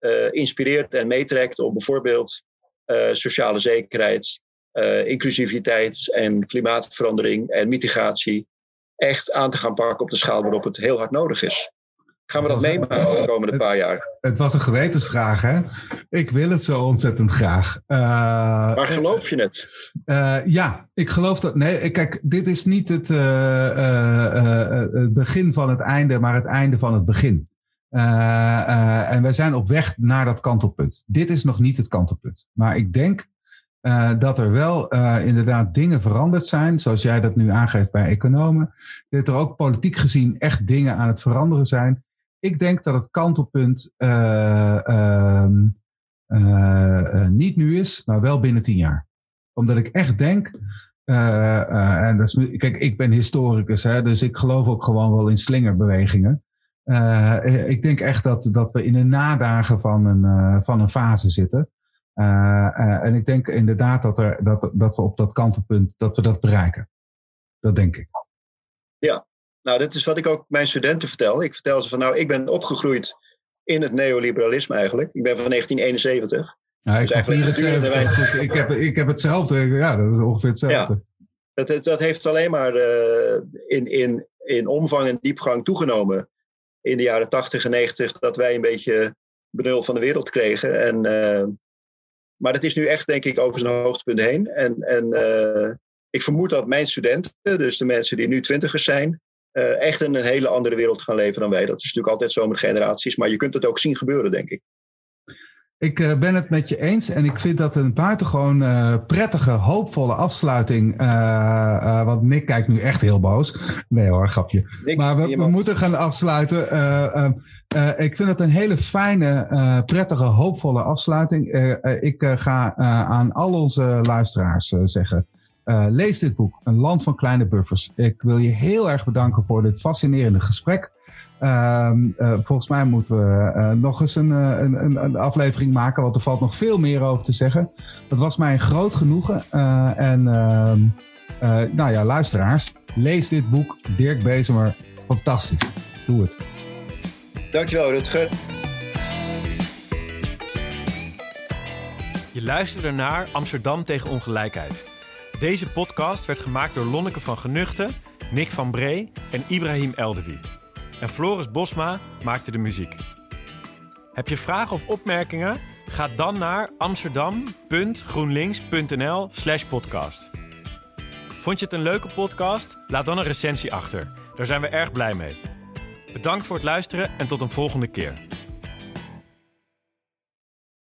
uh, inspireert en meetrekt op bijvoorbeeld uh, sociale zekerheid, uh, inclusiviteit en klimaatverandering en mitigatie echt aan te gaan pakken op de schaal waarop het heel hard nodig is. Gaan we dat meemaken de komende paar jaar? Het was een gewetensvraag, hè? Ik wil het zo ontzettend graag. Uh, maar geloof je het? Uh, ja, ik geloof dat. Nee, kijk, dit is niet het, uh, het begin van het einde, maar het einde van het begin. en wij zijn op weg naar dat kantelpunt. Dit is nog niet het kantelpunt. Maar ik denk dat er wel inderdaad dingen veranderd zijn, zoals jij dat nu aangeeft bij economen. Dat er ook politiek gezien echt dingen aan het veranderen zijn ik denk dat het kantelpunt uh, uh, uh, niet nu is, maar wel binnen tien jaar. Omdat ik echt denk, en dat is, kijk, ik ben historicus, hè, dus ik geloof ook gewoon wel in slingerbewegingen. ik denk echt dat, dat we in de nadagen van een, van een fase zitten. en ik denk inderdaad dat, er, dat, dat we op dat kantelpunt dat we dat bereiken. Dat denk ik. Ja, nou, dat is wat ik ook mijn studenten vertel. Ik vertel ze van, nou, ik ben opgegroeid in het neoliberalisme eigenlijk. Ik ben van 1971. Ja, ik dus ben 74, dus ik heb, ik heb hetzelfde. Ja, dat is ongeveer hetzelfde. Ja, dat, dat heeft alleen maar uh, in, in, in omvang en diepgang toegenomen in de jaren 80 en 90 dat wij een beetje benul van de wereld kregen. En, uh, maar dat is nu echt, denk ik, over zijn hoogtepunt heen. En, en uh, ik vermoed dat mijn studenten, dus de mensen die nu twintigers zijn, uh, echt in een hele andere wereld gaan leven dan wij. Dat is natuurlijk altijd zo met generaties, maar je kunt het ook zien gebeuren, denk ik. Ik uh, ben het met je eens en ik vind dat een buitengewoon uh, prettige, hoopvolle afsluiting. want Nick kijkt nu echt heel boos. Nee hoor, grapje. Nick, maar we, we moeten gaan afsluiten. ik vind het een hele fijne, prettige, hoopvolle afsluiting. ik ga aan al onze luisteraars zeggen. Uh, lees dit boek, Een Land van Kleine Buffers. Ik wil je heel erg bedanken voor dit fascinerende gesprek. Uh, uh, volgens mij moeten we uh, nog eens een, een, een, aflevering maken, want er valt nog veel meer over te zeggen. Dat was mij een groot genoegen. en ehm, nou ja, luisteraars, lees dit boek. Dirk Bezemer, fantastisch. Doe het. Dankjewel, Rutger. Je luisterde naar Amsterdam tegen ongelijkheid. Deze podcast werd gemaakt door Lonneke van Genuchten, Nick van Bree en Ibrahim Eldewi. En Floris Bosma maakte de muziek. Heb je vragen of opmerkingen? Ga dan naar amsterdam.groenlinks.nl/slash podcast. Vond je het een leuke podcast? Laat dan een recensie achter. Daar zijn we erg blij mee. Bedankt voor het luisteren en tot een volgende keer.